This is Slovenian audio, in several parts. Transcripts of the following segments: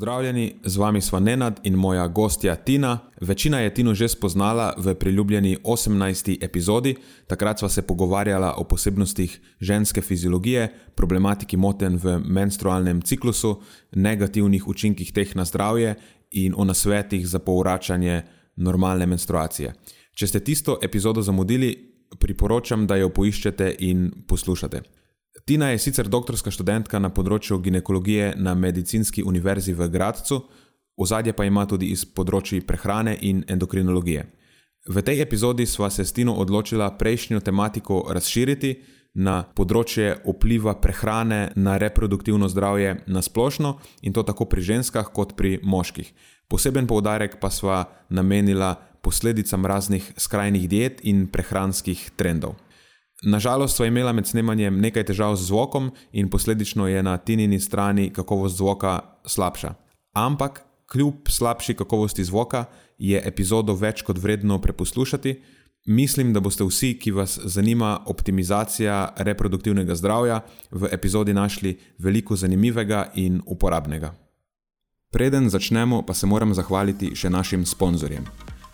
Pozdravljeni, z vami smo Nenad in moja gostja Tina. Večina je Tino že spoznala v priljubljeni 18. epizodi. Takrat sva se pogovarjala o posebnostih ženske fiziologije, problematiki moten v menstrualnem ciklusu, negativnih učinkih teh na zdravje in o nasvetih za povračanje normalne menstruacije. Če ste tisto epizodo zamudili, priporočam, da jo poiščete in poslušate. Tina je sicer doktorska študentka na področju ginekologije na Medicinski univerzi v Gradcu, ozadje pa ima tudi iz področji prehrane in endokrinologije. V tej epizodi sva se s Tino odločila prejšnjo tematiko razširiti na področje vpliva prehrane na reproduktivno zdravje na splošno in to tako pri ženskah kot pri moških. Poseben poudarek pa sva namenila posledicam raznih skrajnih diet in prehranskih trendov. Nažalost, sva imela med snemanjem nekaj težav z zvokom in posledično je na tinini strani kakovost zvoka slabša. Ampak, kljub slabši kakovosti zvoka, je epizodo več kot vredno preposlušati. Mislim, da boste vsi, ki vas zanima optimizacija reproduktivnega zdravja, v epizodi našli veliko zanimivega in uporabnega. Preden začnemo, pa se moram zahvaliti še našim sponzorjem.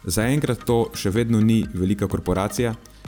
Zaenkrat to še vedno ni velika korporacija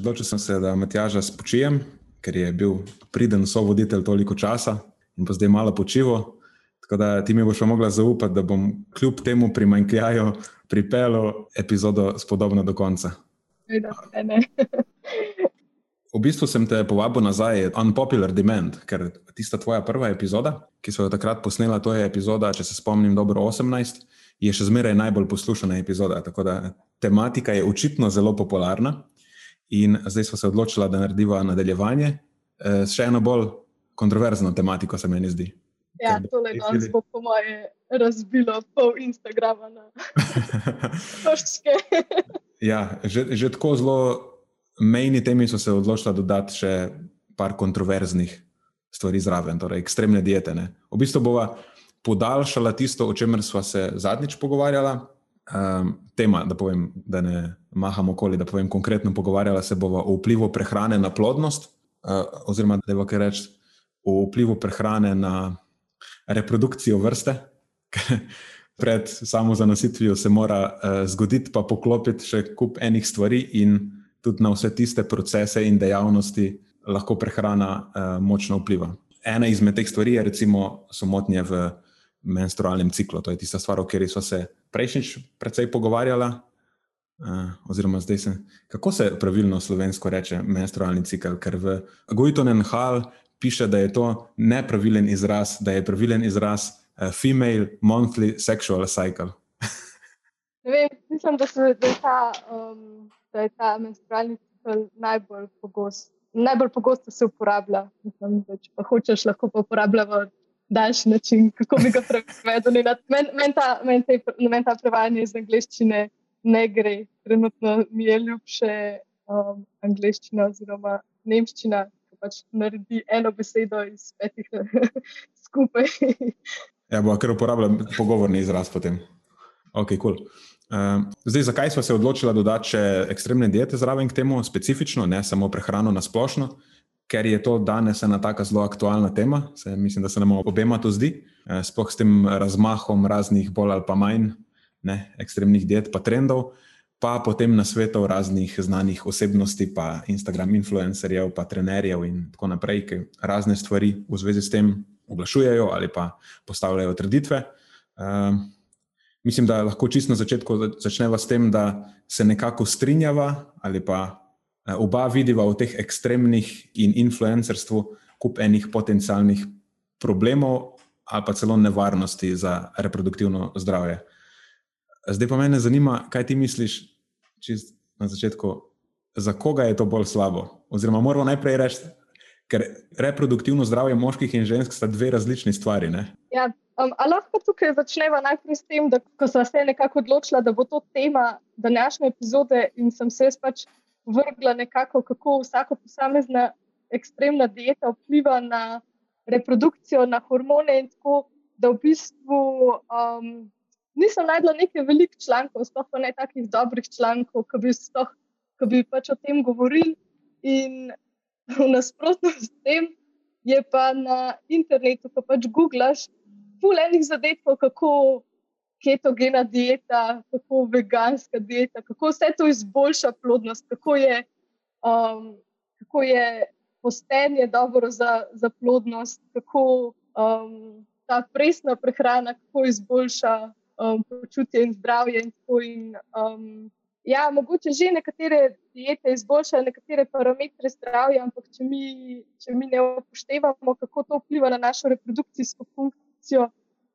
Odločil sem se, da Matjaža spočijem, ker je bil priden sovoditelj toliko časa in pa zdaj malo počivo. Tako da ti mi boš mogla zaupati, da bom kljub temu primanjkljaju pripeljal epizodo spodobno do konca. V bistvu sem te povabil nazaj, Unpopular Demand, ker tista tvoja prva epizoda, ki so jo takrat posnela, to je epizoda, če se spomnim, dobro 18, je še zmeraj najbolj poslušana epizoda. Tako da tematika je očitno zelo popularna. In zdaj smo se odločili, da naredimo nadaljevanje eh, s še eno bolj kontroverzno tematiko, se meni zdi. Ja, tole danes bo, po moje, razbilo pol Instagrama na točke. ja, že, že tako zelo mejni temi so se odločili dodati še par kontroverznih stvari zraven, torej ekstremne diete. Ne. V bistvu bova podaljšala tisto, o čemer smo se zadnjič pogovarjali um, tema, da, povem, da ne maham okoli, da povem konkretno, pogovarjala se bova o vplivu prehrane na plodnost, uh, oziroma da bo kaj reči o vplivu prehrane na reprodukcijo vrste. Pred samo zanositvijo se mora uh, zgoditi, pa poklopiti še kup enih stvari, in tudi na vse tiste procese in dejavnosti lahko prehrana uh, močno vpliva. Ena izmed teh stvari je, recimo, motnje v menstrualnem ciklu. To je tista stvar, o kateri smo se prejšnjič precej pogovarjala. Uh, oziroma, zdaj se, kako se pravilno slovensko reče menstrualni cikl, ker v Gojtonen Hall piše, da je to nepravilen izraz, da je pravilen izraz uh, female monthly sexual cycle. vem, mislim, da, se, da, je ta, um, da je ta menstrualni cikl najbolj pogost. Najbolj pogosto se uporablja. Mislim, da, če pa hočeš, lahko pa uporabljamo daljši način, kako bi ga prevedel. Meni men ta, men men ta prevajanje iz angleščine ne gre. Trenutno mi je ljubše um, angleščina oziroma nemščina, ki pač naredi eno besedo iz petih skupaj. ja, bo kar uporabljam pogovorni izraz potem. Ok, kul. Cool. Uh, zdaj, zakaj smo se odločili dodati še ekstremne diete zraven k temu, specifično, ne samo prehrano na splošno? Ker je to danes ena tako zelo aktualna tema. Se, mislim, da se nam obema to zdi, eh, sploh s tem razmahom raznih bolj ali pa manj ne, ekstremnih diet, pa trendov. pa potem na svetu raznih znanih osebnosti, pa Instagram influencerjev, pa trenerjev in tako naprej, ki razne stvari v zvezi s tem oglašujejo ali pa postavljajo trditve. Um, mislim, da lahko čisto na začetku začneva s tem, da se nekako strinjava ali pa oba vidiva v teh ekstremnih in influencerstvu kup enih potencialnih problemov ali pa celo nevarnosti za reproduktivno zdravje. Zdaj pa me zanima, kaj ti misliš, čist na začetku, za koga je to bolj slabo? Oziroma, moramo najprej reči, ker reproduktivno zdravje moških in žensk sta dve različni stvari. Ja, um, lahko tukaj začnemo najprej s tem, da ko sem se nekako odločila, da bo to tema današnje epizode in sem se pač vrgla nekako, kako vsaka posamezna ekstremna dieta vpliva na reprodukcijo, na hormone in tako, da v bistvu. Um, nisem najdla nekaj velikih člankov, sploh pa ne takih dobrih člankov, ki bi, stoh, ki bi pač o tem govorili. In v nasprotju s tem je pa na internetu, ko pač googlaš, pol enih zadetkov, kako ketogena dieta, kako veganska dieta, kako vse to izboljša plodnost, kako je, um, kako je postenje dobro za, za plodnost, kako um, ta presna prehrana, kako izboljša um, počutje in zdravje. In in, um, ja, mogoče že nekatere diete izboljšajo nekatere parametre zdravja, ampak če mi, če mi ne upoštevamo, kako to vpliva na našo reprodukcijsko funkcijo,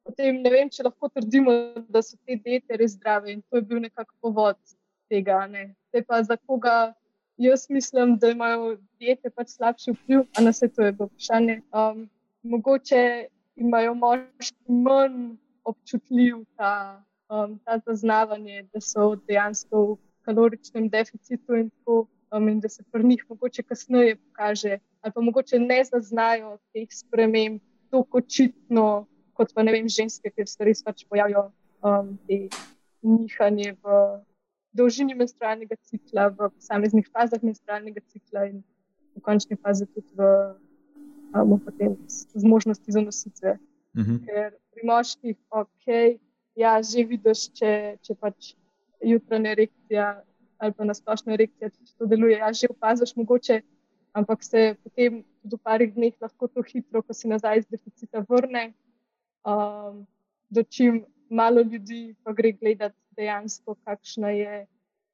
potem ne vem, če lahko trdimo, da so te diete res zdrave. In to je bil nekako povod tega. Ne. Pa za koga jaz mislim, da imajo diete pač slabši vpliv, a na vse to je vprašanje. Um, mogoče imajo moški manj občutljiv ta, um, ta zaznavanje, da so dejansko v kaloričnem deficitu in, tako, um, in da se pri njih mogoče kasneje pokaže, ali pa mogoče ne zaznajo teh sprememb tako očitno, kot pa ne vem, ženske, ker se res pač pojavijo um, te nihanje v dolžini menstrualnega cikla, v posameznih fazah menstrualnega cikla in v končni fazi tudi v. Um, z možnosti za nositve. Uh mhm. -huh. Ker pri moških, ok, ja, že vidiš, če, če pač jutranja erekcija ali pa nasplošna erekcija, če to deluje, ja, že opaziš mogoče, ampak se potem v parih dneh lahko to hitro, ko si nazaj iz deficita vrne. Um, do čim malo ljudi pa gre gledati dejansko, kakšna je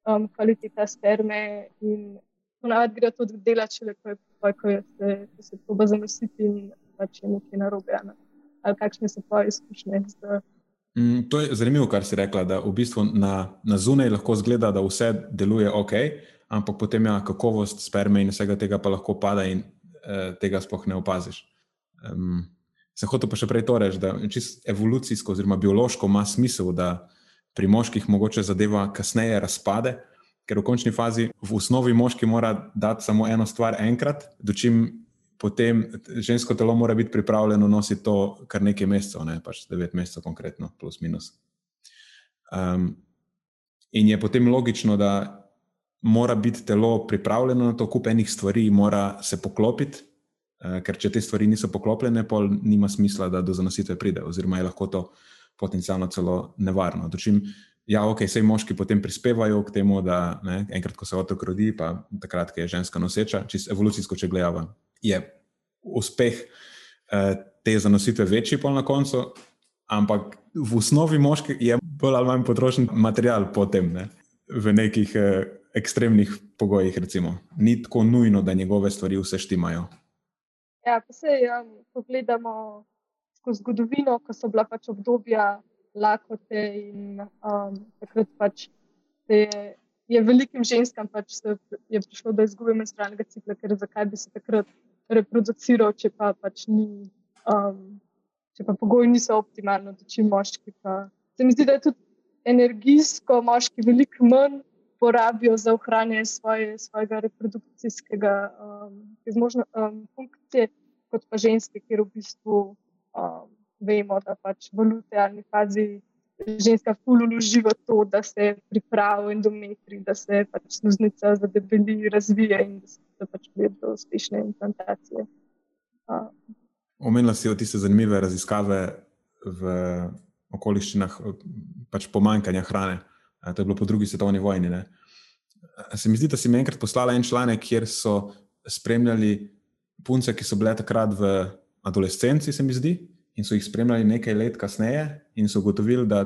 um, kvaliteta sperme in ponavadi gre to delati, če le ko je se, se proba zanositi in pač je nekaj narobe. Ne ali kakšne so tvoje izkušnje? Mm, to je zanimivo, kar si rekla, da v bistvu na, na zunaj lahko zgleda, da vse deluje ok, ampak potem ja, kakovost sperme in vsega tega pa lahko pada in eh, tega sploh ne opaziš. Um, se hoče pa še prej to reči, da čisto evolucijsko oziroma biološko ima smisel, da pri moških mogoče zadeva kasneje razpade, ker v končni fazi v osnovi moški mora dati samo eno stvar enkrat, dočim potem žensko telo mora biti pripravljeno nositi to kar nekaj mesecev, ne pač devet mesecev, konkretno, plus minus. Um, in je potem logično, da mora biti telo pripravljeno na to, kup enih stvari, mora se poklopiti, ker če te stvari niso poklopljene, pol nima smisla, da do zanositve pride, oziroma je lahko to potencialno celo nevarno. Dočim, Ja, ok, vse moški potem prispevajo k temu, da ne, enkrat, ko se otrok rodi, pa takrat, ko je ženska noseča, čisto evolucijsko, če gledamo, je uspeh uh, te zanositve večji, pa na koncu, ampak v osnovi moški je bolj ali manj potrošen material potem, ne? v nekih uh, ekstremnih pogojih. Recimo. Ni tako nujno, da njegove stvari vse štimajo. Ja, pa se um, pogledamo skozi zgodovino, ko so bila pač obdobja lakote in um, takrat pač se je. Velikim ženskam pač je prišlo do izgube menstrualnega cikla, ker zakaj bi se takrat reproduciral, če pa pač ni, um, če pa pogoji niso optimalni, da čim moški. Pa. Se mi zdi, da je tudi energijsko moški veliko manj porabijo za ohranjanje svoje, svojega reprodukcijskega um, um, funkcije, kot pa ženske, ker v bistvu um, vemo, da pač v lutealni fazi. Ženska fululu živi to, da se pripravi endometri, da se pač sluznica zadebeli, razvije in da se da pač pride do uspešne implantacije. Omenila si o tiste zanimive raziskave v okoliščinah pač pomankanja hrane. To je bilo po drugi svetovni vojni. Ne? Se mi zdi, da si mi enkrat poslala en članek, kjer so spremljali punce, ki so bile takrat v adolescenci, se mi zdi, in so jih spremljali nekaj let kasneje, in so ugotovili, da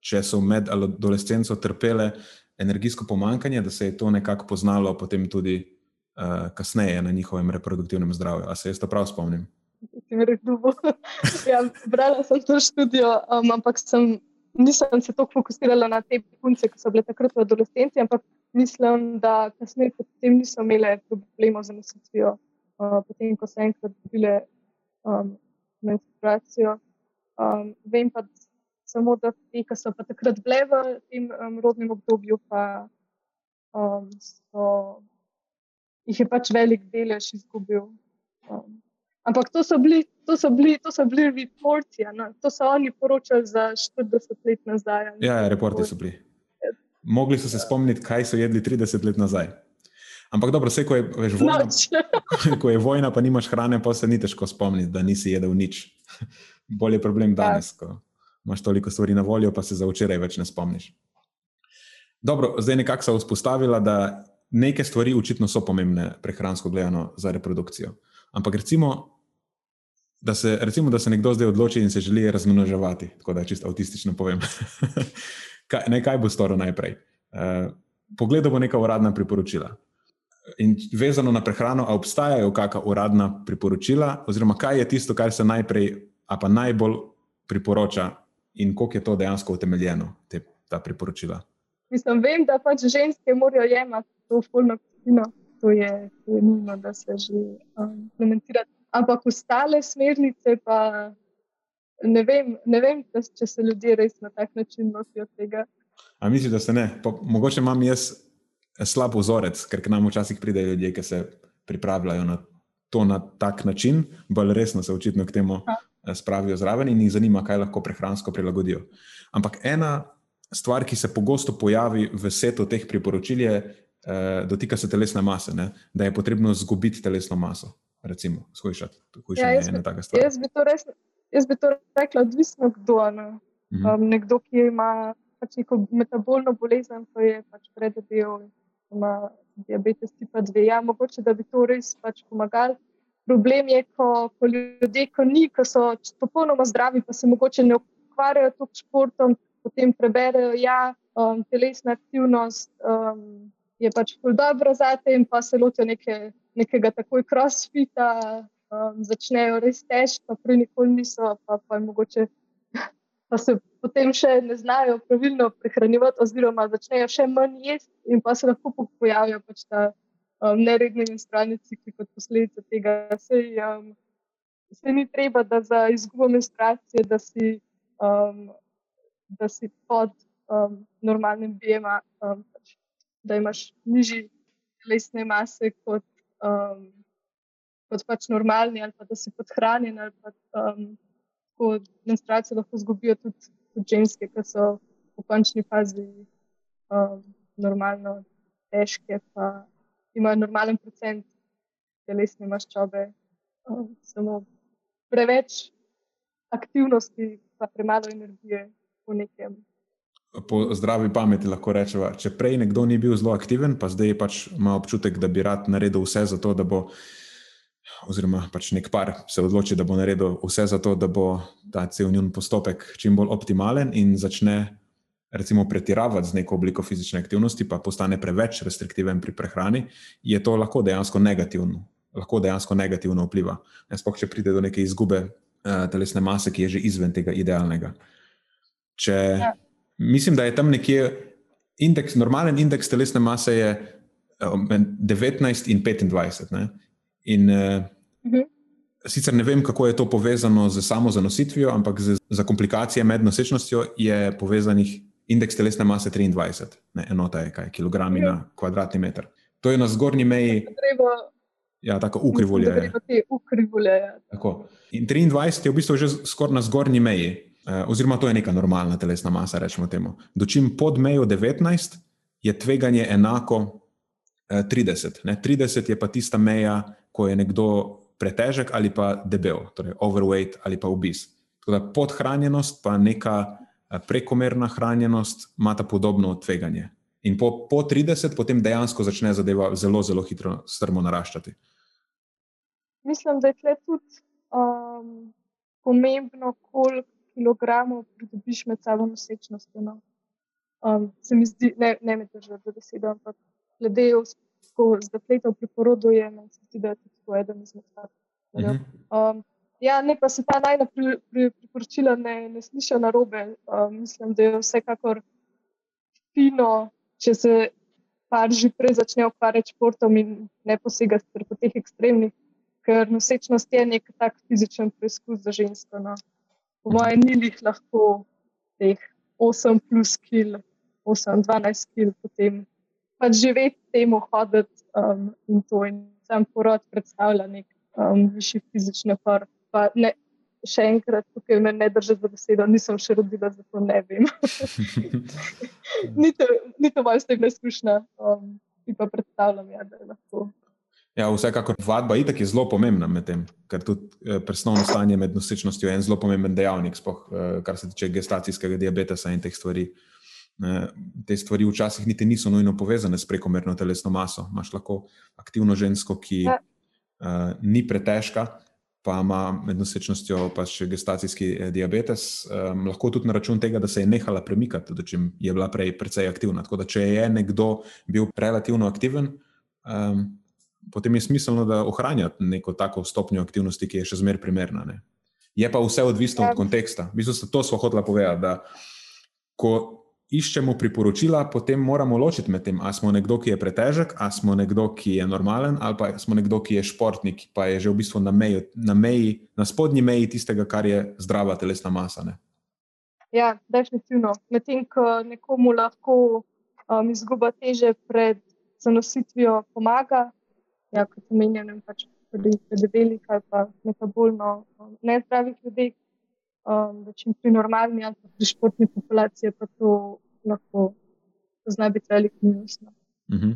če so med adolescenco trpele energijsko pomankanje, da se je to nekako poznalo potem tudi uh, kasneje na njihovem reproduktivnem zdravju. A se jaz to prav spomnim? ja, brala sem to študijo, um, ampak sem, nisem se tako fokusirala na te punce, ki so bile takrat v adolescenci, ampak mislim, da kasneje potem niso imele problemov z nositvijo, uh, potem ko so enkrat dobile um, menstruacijo. Um, vem pa samo, da ti, ki so pa takrat bile v tem um, rodnem obdobju, pa um, so, jih je pač velik delež izgubil. Um, ampak to so bili, to so bili, to so bili reporti, no? to so oni poročali za 40 let nazaj. Ja, ja, reporti so bili. Mogli so se spomniti, kaj so jedli 30 let nazaj. Ampak dobro, vse, ko je, veš, vojna, ko je vojna, pa nimaš hrane, pa se ni težko spomniti, da nisi jedel nič. Bolje je problem ja. danes, ko imaš toliko stvari na voljo, pa se za včeraj več ne spomniš. Dobro, zdaj nekako so vzpostavila, da neke stvari očitno so pomembne prehransko gledano za reprodukcijo. Ampak recimo, da se, recimo, da se nekdo zdaj odloči in se želi razmnoževati, tako da čisto avtistično povem. kaj, ne, kaj bo storil najprej? Uh, pogledal bo neka uradna priporočila. In vezano na prehrano, ali obstajajo kakšna uradna priporočila, oziroma kaj je tisto, kar se najprej, a pa najbolj priporoča in koliko je to dejansko utemeljeno, te, ta priporočila? Mislim, vem, da pač ženske morajo jemati to fulno kino, to je nujno, da se že um, implementira. Ampak ostale smernice pa ne vem, ne vem če se ljudje res na tak način nosijo tega. A misliš, da se ne? Pa, mogoče imam jaz slab vzorec, ker k nam včasih pridejo ljudje, ki se pripravljajo na to na tak način, bolj resno se očitno k temu. Ha. Eh, spravijo zraven in jih zanima, kaj lahko prehransko prilagodijo. Ampak ena stvar, ki se pogosto pojavi v setu teh priporočil, je, da eh, dotika se telesne mase, ne? da je potrebno zgubiti telesno maso. Recimo, skušati, ja, jaz, bi, jaz, bi res, jaz bi to rekla, odvisno kdo. Ne? -huh. um, nekdo, ki ima pač neko metabolno bolezen, to je pač predobel, ima diabetes tipa 2. Ja, mogoče da bi to res pač pomagali problem je, ko, ko ljudje, ko ni, ko so popolnoma zdravi, pa se mogoče ne ukvarjajo toliko s športom, potem preberejo, da ja, um, telesna aktivnost um, je pač dobro za te, in pa se lotijo neke, nekega takoj crossfita, um, začnejo res težko, prej nikoli niso, pa, pa, mogoče, pa se potem še ne znajo pravilno prehranjevati, oziroma začnejo še manj jesti, in pa se lahko pojavijo pač ta um, neredni menstrualni cikli kot posledica tega. Sej, um, sej ni treba, da za izgubo menstruacije, da si, um, da si pod um, normalnim BMA, um, da imaš nižji telesne mase kot, um, kot pač normalni, ali pa da si podhranjen. Um, menstruacijo lahko izgubijo tudi, tudi ženske, ki so v končni fazi um, normalno težke. Pa, imajo normalen procent telesne maščobe, um, samo preveč aktivnosti, pa premalo energije v nekem. Po zdravi pameti lahko rečemo, če prej nekdo ni bil zelo aktiven, pa zdaj pač ima občutek, da bi rad naredil vse za to, da bo, oziroma pač nek par se odloči, da bo naredil vse za to, da bo ta cel njun postopek čim bolj optimalen in začne recimo pretiravati z neko obliko fizične aktivnosti, pa postane preveč restriktiven pri prehrani, je to lahko dejansko negativno, lahko dejansko negativno vpliva. Sploh, če pride do neke izgube uh, telesne mase, ki je že izven tega idealnega. Če, ja. Mislim, da je tam nekje indeks, normalen indeks telesne mase je uh, eh, 19 in 25. Ne? In, uh, uh -huh. Sicer ne vem, kako je to povezano z samo zanositvijo, ampak za komplikacije med nosečnostjo je povezanih indeks telesne mase 23, ne, enota je kaj, kilogrami ja. na kvadratni meter. To je na zgornji meji. Treba, ja, tako ukrivulje. Ja. In 23 je v bistvu že skoraj na zgornji meji, eh, oziroma to je neka normalna telesna masa, rečemo temu. Dočim pod mejo 19 je tveganje enako eh, 30. Ne. 30 je pa tista meja, ko je nekdo pretežek ali pa debel, torej overweight ali pa obis. Podhranjenost pa neka prekomerna hranjenost, imata podobno tveganje. In po, po 30, potem dejansko začne zadeva zelo, zelo hitro strmo naraščati. Mislim, da je tle tudi um, pomembno, koliko kilogramov pridobiš med sabo nosečnostjo. No. Um, se mi zdi, ne, ne me držati za besedo, ampak glede zapletov pri porodu je, meni se zdi, da je to eden izmed faktorjev. Um, ja, ne pa se ta najna pri, pri, priporočila ne, ne sliša na robe. Um, mislim, da je vsekakor fino, če se par že prej začne ukvarjati športom in ne posegati po teh ekstremnih, ker nosečnost je nek tak fizičen preizkus za žensko. No. Po mojem, ni jih lahko teh 8 plus kil, 8-12 kil, potem pač živeti temu, hoditi um, in to. In sam porod predstavlja nek um, višji fizični napor. Pa ne, še enkrat, tukaj me ne drži za besedo, nisem še rodila, zato ne vem. ni, to, ni to moja osebna izkušnja, um, ki pa predstavljam, ja, da je lahko. Ja, vsekakor vadba itak je zelo pomembna med tem, ker tudi eh, presnovno stanje med nosečnostjo je en zelo pomemben dejavnik, spoh, eh, kar se tiče gestacijskega diabetesa in teh stvari. Eh, te stvari včasih niti niso nujno povezane s prekomerno telesno maso. Imáš lahko aktivno žensko, ki ja. uh, ni pretežka, pa ima med nosečnostjo pa še gestacijski diabetes, um, lahko tudi na račun tega, da se je nehala premikati, tudi če je bila prej precej aktivna. Tako da, če je nekdo bil relativno aktiven, um, potem je smiselno, da ohranjate neko tako stopnjo aktivnosti, ki je še zmeraj primerna. Ne? Je pa vse odvisno ja. od konteksta. V bistvu, to smo hoteli povedati, da ko iščemo priporočila, potem moramo ločiti med tem, ali smo nekdo, ki je pretežek, ali smo nekdo, ki je normalen, ali pa smo nekdo, ki je športnik, pa je že v bistvu na meji, na, meji, na spodnji meji tistega, kar je zdrava telesna masa. Ne? Ja, definitivno. Medtem ko nekomu lahko um, izguba teže pred zanositvijo pomaga, ja, kot omenjenem, pač pri debelih ali pa metabolno um, nezdravih ljudeh, um, čim pri normalni ali pri športni populaciji pa to lahko zna biti velik minus. No. Uh -huh.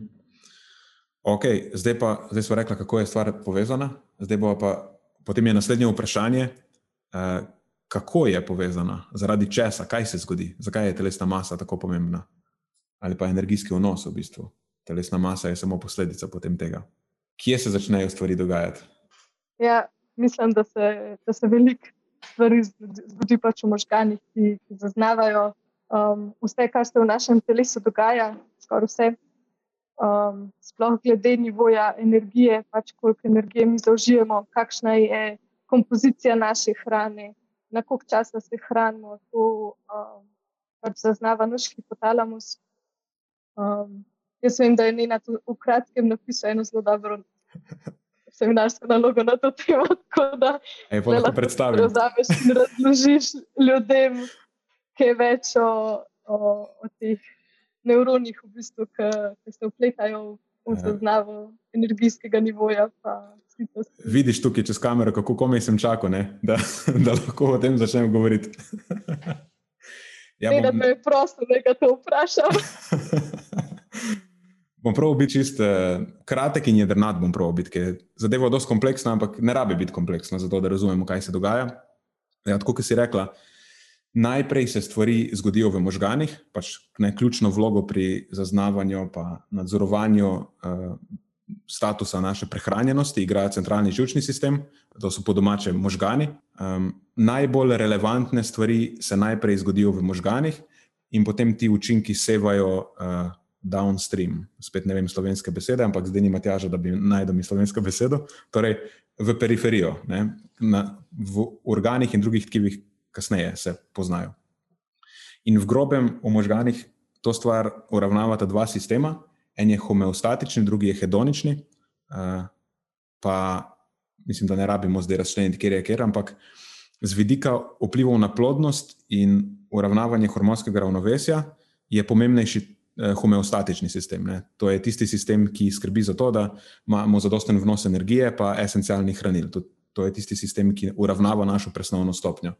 Ok, zdaj pa zdaj smo rekli, kako je stvar povezana. Zdaj bo pa potem je naslednje vprašanje, uh, kako je povezana, zaradi česa, kaj se zgodi, zakaj je telesna masa tako pomembna, ali pa energijski vnos v bistvu. Telesna masa je samo posledica potem tega kje se začnejo stvari dogajati? Ja, mislim, da se, da se veliko stvari zgodi pač v možganjih, ki, ki zaznavajo um, vse, kar se v našem telesu dogaja, skoraj vse. Um, sploh glede nivoja energije, pač koliko energije mi zaužijemo, kakšna je kompozicija naše hrane, na koliko časa se hranimo, to um, pač zaznava naš hipotalamus. Um, Jaz vem, da je Nina v kratkem napisala eno zelo dobro seminarsko nalogo na to temo. Da Ej, lahko predstaviš. Da razložiš ljudem, kaj več o, o, o teh nevronih, v bistvu, ki se upletajo v zaznavo energijskega nivoja. Vidiš tukaj čez kamero, kako komaj sem čakal, da, da lahko o tem začnem govoriti. Ja, bom... Ne, da me je prosto, da ga to vprašam. Bom prav biti čist uh, kratek in jedrnat, bom prav biti, ker zadeva je dosti kompleksna, ampak ne rabi biti kompleksna, zato da razumemo, kaj se dogaja. Ja, tako kot si rekla, najprej se stvari zgodijo v možganih, pač ne ključno vlogo pri zaznavanju in nadzorovanju uh, statusa naše prehranjenosti, igra centralni žilčni sistem, to so po domače možgani. Um, najbolj relevantne stvari se najprej zgodijo v možganih, in potem ti učinki sevajo. Uh, downstream, spet ne vem slovenske besede, ampak zdaj nima teža, da bi najdel mi slovensko besedo, torej v periferijo, ne, na, v organih in drugih tkivih, kasneje se poznajo. In v grobem v možganih to stvar uravnavata dva sistema, en je homeostatični, drugi je hedonični. Uh, pa mislim, da ne rabimo zdaj razčleniti, kje je kjer, ampak z vidika vplivov na plodnost in uravnavanje hormonskega ravnovesja je pomembnejši homeostatični sistem. Ne. To je tisti sistem, ki skrbi za to, da imamo zadosten vnos energije, pa esencialnih hranil. To, to je tisti sistem, ki uravnava našo presnovno stopnjo.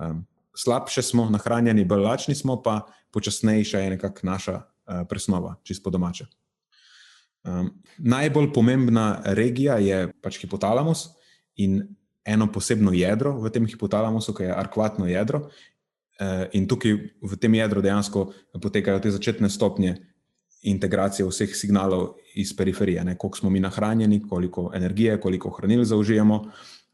Um, slabše smo nahranjeni, bolj lačni smo, pa počasnejša je nekakšna naša uh, presnova, čist po domače. Um, najbolj pomembna regija je pač hipotalamus in eno posebno jedro v tem hipotalamusu, ki je arkvatno jedro. In tukaj v tem jedru dejansko potekajo te začetne stopnje integracije vseh signalov iz periferije, ne, koliko smo mi nahranjeni, koliko energije, koliko hranil zaužijemo,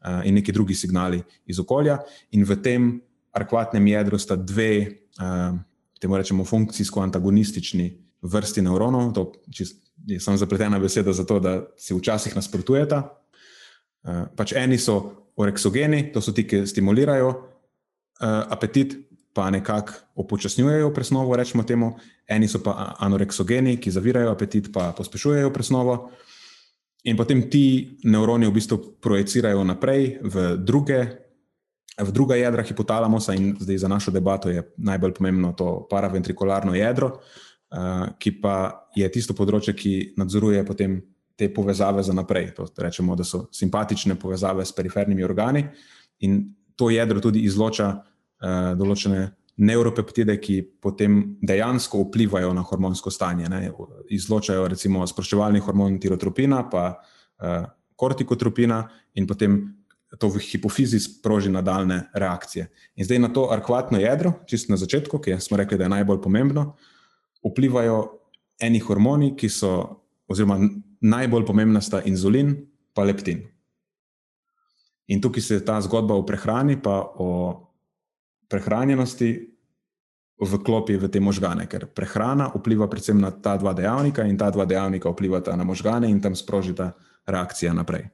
uh, in neki drugi signali iz okolja. In v tem arkvatnem jedru sta dve, uh, temu rečemo, funkcijsko-antagonistični vrsti nevronov. To je samo zapletena beseda za to, da si včasih nasprotujeta. Pač eni so oreksogeni, to so ti, ki stimulirajo apetit, pa nekako upočasnjujejo presnovo, rečemo temu, eni so pa anoreksogeni, ki zavirajo apetit, pa pospešujejo presnovo. In potem ti nevroni v bistvu projicirajo naprej v druge, v druga jedra hipotalamusa, in zdaj za našo debato je najbolj pomembno to paraventrikularno jedro, uh, ki pa je tisto področje, ki nadzoruje potem te povezave za naprej. To rečemo, da so simpatične povezave s perifernimi organi, in to jedro tudi izloča uh, določene neuropeptide, ki potem dejansko vplivajo na hormonsko stanje. Ne. Izločajo recimo sproščevalni hormon tirotropina, pa uh, kortikotropina, in potem to v hipofizi sproži nadaljne reakcije. In zdaj na to arkvatno jedro, čisto na začetku, ki smo rekli, da je najbolj pomembno, vplivajo eni hormoni, ki so, oziroma najbolj pomembna sta inzulin in leptin. In tukaj se ta zgodba o prehrani, pa o prehranjenosti vklopi v te možgane, ker prehrana vpliva predvsem na ta dva dejavnika in ta dva dejavnika vplivata na možgane in tam sprožita reakcija naprej.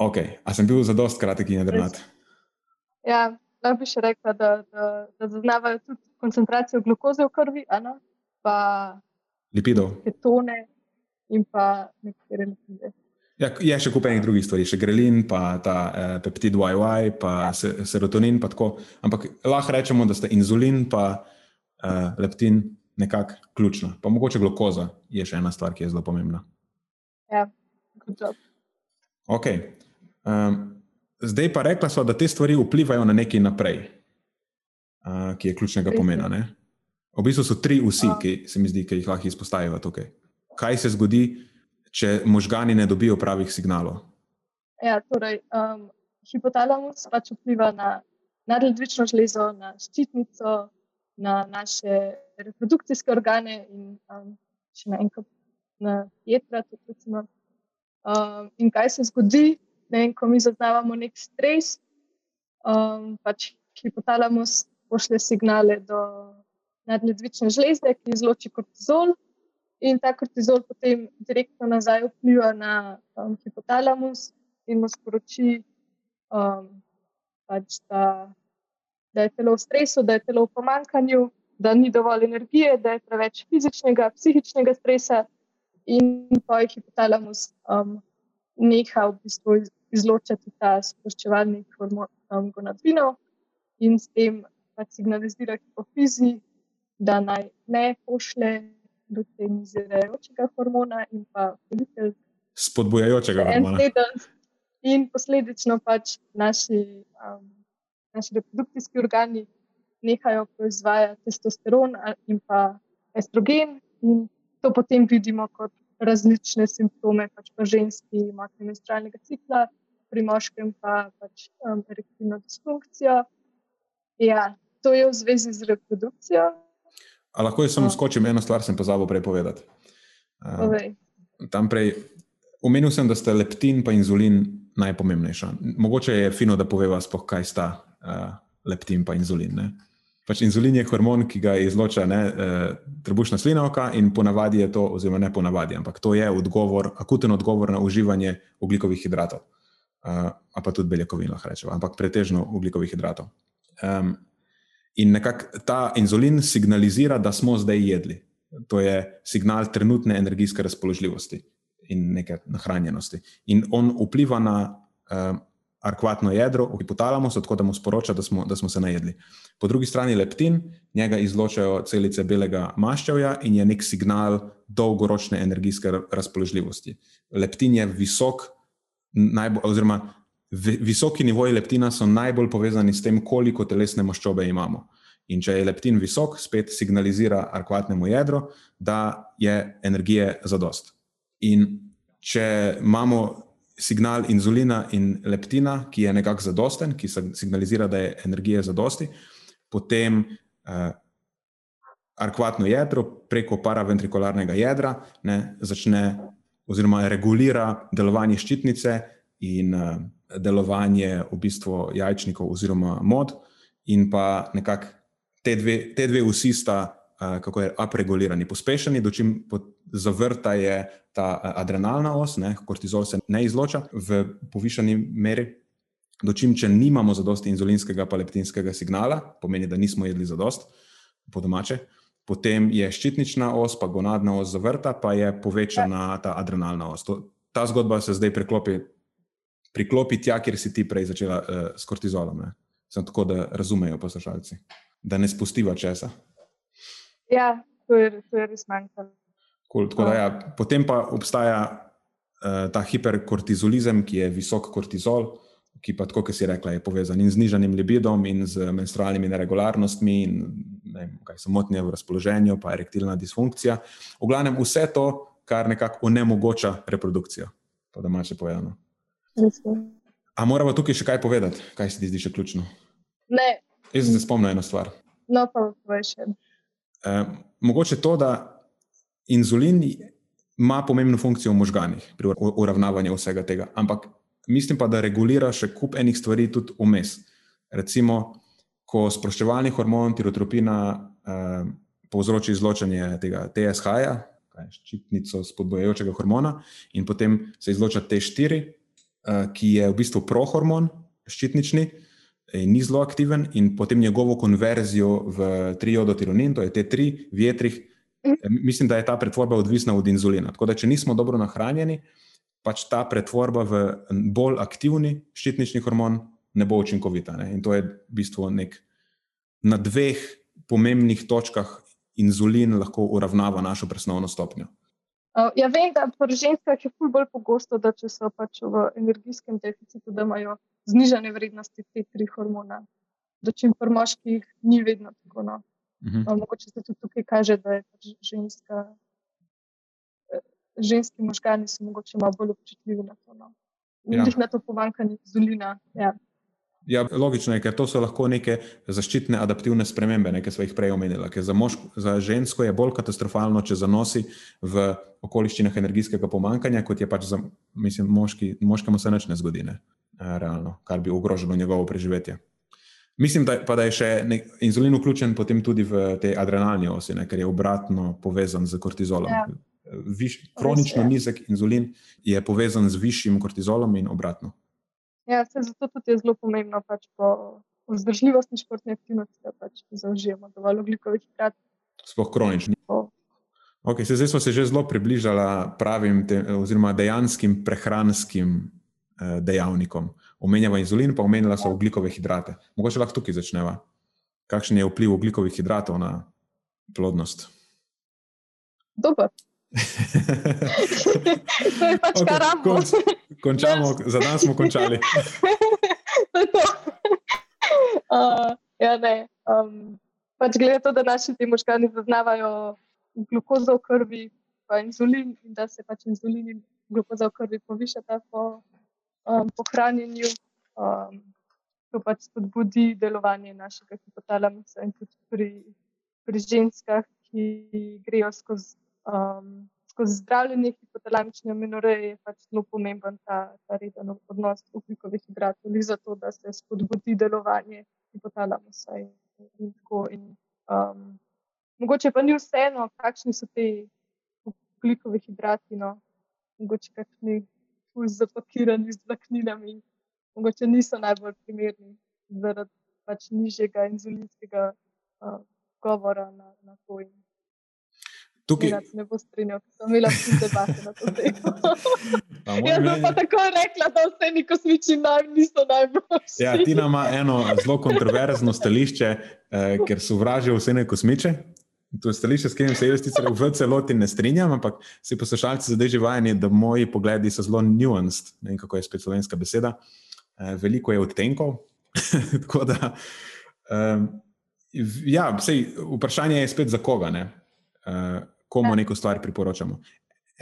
Ok, a sem bil za dost kratek in jedrnat? Ja, lahko bi še rekla, da, da, da zaznavajo tudi koncentracijo glukoze v krvi, ano? pa lipidov. Ketone in pa nekatere lipide. Ja, je še kup enih drugih stvari, še grelin, pa ta eh, peptid YY, pa ja. serotonin. Pa Ampak lahko rečemo, da sta inzulin in eh, leptin nekako ključna. Pa mogoče glukoza je še ena stvar, ki je zelo pomembna. Ja, good job. Ok. Um, zdaj pa rekla so, da te stvari vplivajo na nekaj naprej, uh, ki je ključnega pomena. Ne? V bistvu so tri vsi, ki se mi zdi, ki jih lahko izpostavijo tukaj. Kaj se zgodi? Če možgani ne dobijo pravih signalov? Ja, torej, um, hipotalamus pač vpliva na nadledvično žlezo, na ščitnico, na naše reprodukcijske organe in um, še na enkrat na jedra. Um, in kaj se zgodi, ne, ko mi zaznavamo nek stres, um, pač hipotalamus pošlje signale do nadledvične žleze, ki izloči kortizol. In ta kortizol potem direktno nazaj vpliva na um, hipotalamus in mu sporoči, um, pač da, da je telo v stresu, da je telo v pomankanju, da ni dovolj energije, da je preveč fizičnega, psihičnega stresa, in pa je hipotalamus um, neha v bistvu izločati ta sproščevalni hormon um, gonadrinov in s tem pač signalizira hipofizi, da naj ne pošle luteinizirajočega hormona in pa follikel. Spodbujajočega hormona. In posledično pač naši, um, naši reprodukcijski organi nehajo proizvajati testosteron in pa estrogen, in to potem vidimo kot različne simptome, pač pa ženski imate menstrualnega cikla, pri moškem pa pač um, erektilno disfunkcijo. Ja, to je v zvezi z reprodukcijo. A lahko jaz samo skočim, eno stvar sem pozabil prej povedati. Uh, tam prej omenil sem, da sta leptin in inzulin najpomembnejša. Mogoče je fino, da poveva, spoh, kaj sta uh, leptin in inzulin. Ne? Pač inzulin je hormon, ki ga izloča uh, trebušna slinavka, in ponavadi je to, oziroma ne ponavadi, ampak to je odgovor, akuten odgovor na uživanje ugljikovih hidratov, uh, pa tudi beljakovin, lahko rečemo, ampak pretežno ugljikovih hidratov. Um, In nekako ta inzulin signalizira, da smo zdaj jedli. To je signal trenutne energijske razpoložljivosti in neke nahranjenosti. In on vpliva na uh, arkvatno jedro, v hipotalamus, tako da mu sporoča, da smo, da smo se najedli. Po drugi strani leptin, njega izločajo celice belega maščevja in je nek signal dolgoročne energijske razpoložljivosti. Leptin je visok, najbolj, oziroma visoki nivoji leptina so najbolj povezani s tem, koliko telesne maščobe imamo. In če je leptin visok, spet signalizira arkvatnemu jedru, da je energije zadost. In če imamo signal inzulina in leptina, ki je nekako zadosten, ki signalizira, da je energije zadosti, potem uh, arkvatno jedro preko paraventrikularnega jedra ne, začne oziroma regulira delovanje ščitnice in uh, delovanje v bistvu jajčnikov oziroma mod, in pa nekako te dve, te dve vsi sta, uh, kako je, upregulirani, pospešeni, dočim zavrta je ta adrenalna os, ne, kortizol se ne izloča v povišeni meri. Dočim, če nimamo zadosti inzulinskega pa leptinskega signala, pomeni, da nismo jedli zadost, po domače, uh, potem je ščitnična os, pa gonadna os zavrta, pa je povečana ta adrenalna os. To, ta zgodba se zdaj priklopi, priklopi tja, kjer si ti prej začela uh, s kortizolom. Ne? Sem tako, da razumejo poslušalci, da ne spustiva česa. Ja, to je, to je res manjkalo. Cool, ja, potem pa obstaja uh, ta hiperkortizolizem, ki je visok kortizol, ki pa, kot si rekla, je povezan in z nižanjem libidom, in z menstrualnimi neregularnostmi, in vem, kaj so motnje v razpoloženju, pa erektilna disfunkcija. V glavnem vse to, kar nekako onemogoča reprodukcijo, po domače povedano. A moramo tukaj še kaj povedati, kaj se ti zdi še ključno? Ne. Jaz sem se spomnil eno stvar. No, pa še. E, mogoče to, da inzulin ima pomembno funkcijo v možganih pri uravnavanju vsega tega, ampak mislim pa, da regulira še kup enih stvari tudi vmes. Recimo, ko sproščevalni hormon tirotropina eh, povzroči izločanje tega TSH-ja, ščitnico spodbojajočega hormona, in potem se izloča T4, eh, ki je v bistvu prohormon, ščitnični in ni zelo aktiven, in potem njegovo konverzijo v triodotironin, to je T3, v jetrih. Eh, mislim, da je ta pretvorba odvisna od inzulina. Tako da, če nismo dobro nahranjeni, pač ta pretvorba v bolj aktivni ščitnični hormon ne bo učinkovita. Ne? In to je v bistvu nek, na dveh pomembnih točkah inzulin lahko uravnava našo presnovno stopnjo. Ja, vem, da pri ženskah je bolj pogosto, da če so pač v energijskem deficitu, da imajo znižene vrednosti teh treh hormonov. Da čim pri moških ni vedno tako. No. Uh. -huh. Mogoče se tudi tukaj kaže, da je pač ženska, eh, ženski možgani so mogoče malo bolj občutljivi na to. No. Ja. Na to pomankanje inzulina. Ja. Ja, logično je, ker to so lahko neke zaščitne adaptivne spremembe, ki smo jih prej omenili. Za, za žensko je bolj katastrofalno, če zanosi v okoliščinah energijskega pomankanja, kot je pač za mislim, moški, moškemu se nič ne zgodi, ne? realno, kar bi ogrožilo njegovo preživetje. Mislim, da, pa, da je še nek, inzulin vključen tudi v te adrenalne osi, ne? ker je obratno povezan z kortizolom. Ja. Viš, kronično nizek inzulin je povezan z višjim kortizolom in obratno. Ja, se zato tudi je zelo pomembno pač po vzdržljivosti športne aktivnosti, da pač zaužijemo dovolj oglikovih hidratov. Sploh kronični. Okay, se, zdaj smo se že zelo približali pravim, te, oziroma dejanskim prehranskim eh, dejavnikom. Omenjava inzulin, pa omenjala so oglikove hidrate. Mogoče lahko tukaj začneva. Kakšen je vpliv oglikovih hidratov na plodnost? Dober. to je pač okay, kar ramo. Končamo, za dan smo končali. Uh, ja, ne. Um, pač glede to, da naši ti možgani zaznavajo glukozo v krvi, pa inzulin, in da se pač inzulin in glukoza v krvi povišata po, um, po hranjenju, um, to pač spodbudi delovanje našega hipotalamusa in tudi pri, pri ženskah, ki grejo skozi. Um, skozi zdravljenje hipotalamične aminoreje je pač zelo pomemben ta, ta reden odnos ugljikovih hidratov, zato da se spodbudi delovanje hipotalamusa. In, in in, um, mogoče pa ni vseeno, kakšni so ti ugljikovi hidrati, no? mogoče kakšni zapakirani z vlakninami, mogoče niso najbolj primerni zaradi pač nižjega inzulinskega uh, govora na, na to. In, Tukaj... Ne bo strinjal, da sem imela vse debate na to temo. Jaz sem pa tako rekla, da vse ni kosmiči naj, niso najboljši. Ja, Tina ima eno zelo kontroverzno stališče, eh, ker so vražili vse ne kosmiče. To je stališče, s katerim se jaz sicer v celoti ne strinjam, ampak si poslušalci zdaj že vajeni, da moji pogledi so zelo nuanced. Ne vem, kako je spet slovenska beseda. Eh, veliko je odtenkov. tako da, um, ja, sej, vprašanje je spet za koga. Ne? Uh, komu ja. neko stvar priporočamo.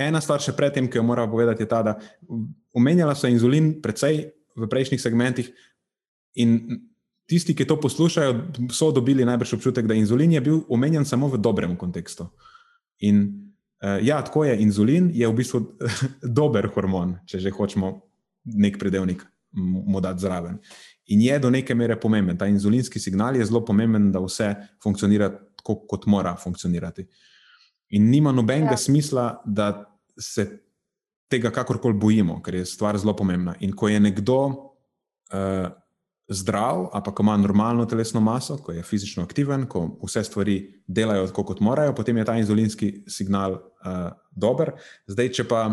ena stvar še predtem, ki jo moram povedati, je ta, da omenjala so inzulin precej v prejšnjih segmentih in tisti, ki to poslušajo, so dobili najbrž občutek, da inzulin je bil omenjen samo v dobrem kontekstu. In uh, ja, tako je, inzulin je v bistvu dober hormon, če že hočemo nek predelnik mu dati zraven. In je do neke mere pomemben. Ta inzulinski signal je zelo pomemben, da vse funkcionira tako, kot mora funkcionirati. In nima nobenega ja. smisla, da se tega kakorkoli bojimo, ker je stvar zelo pomembna. In ko je nekdo uh, zdrav, ali pa ko ima normalno telesno maso, ko je fizično aktiven, ko vse stvari delajo tako, kot morajo, potem je ta inzulinski signal uh, dober. Zdaj, če pa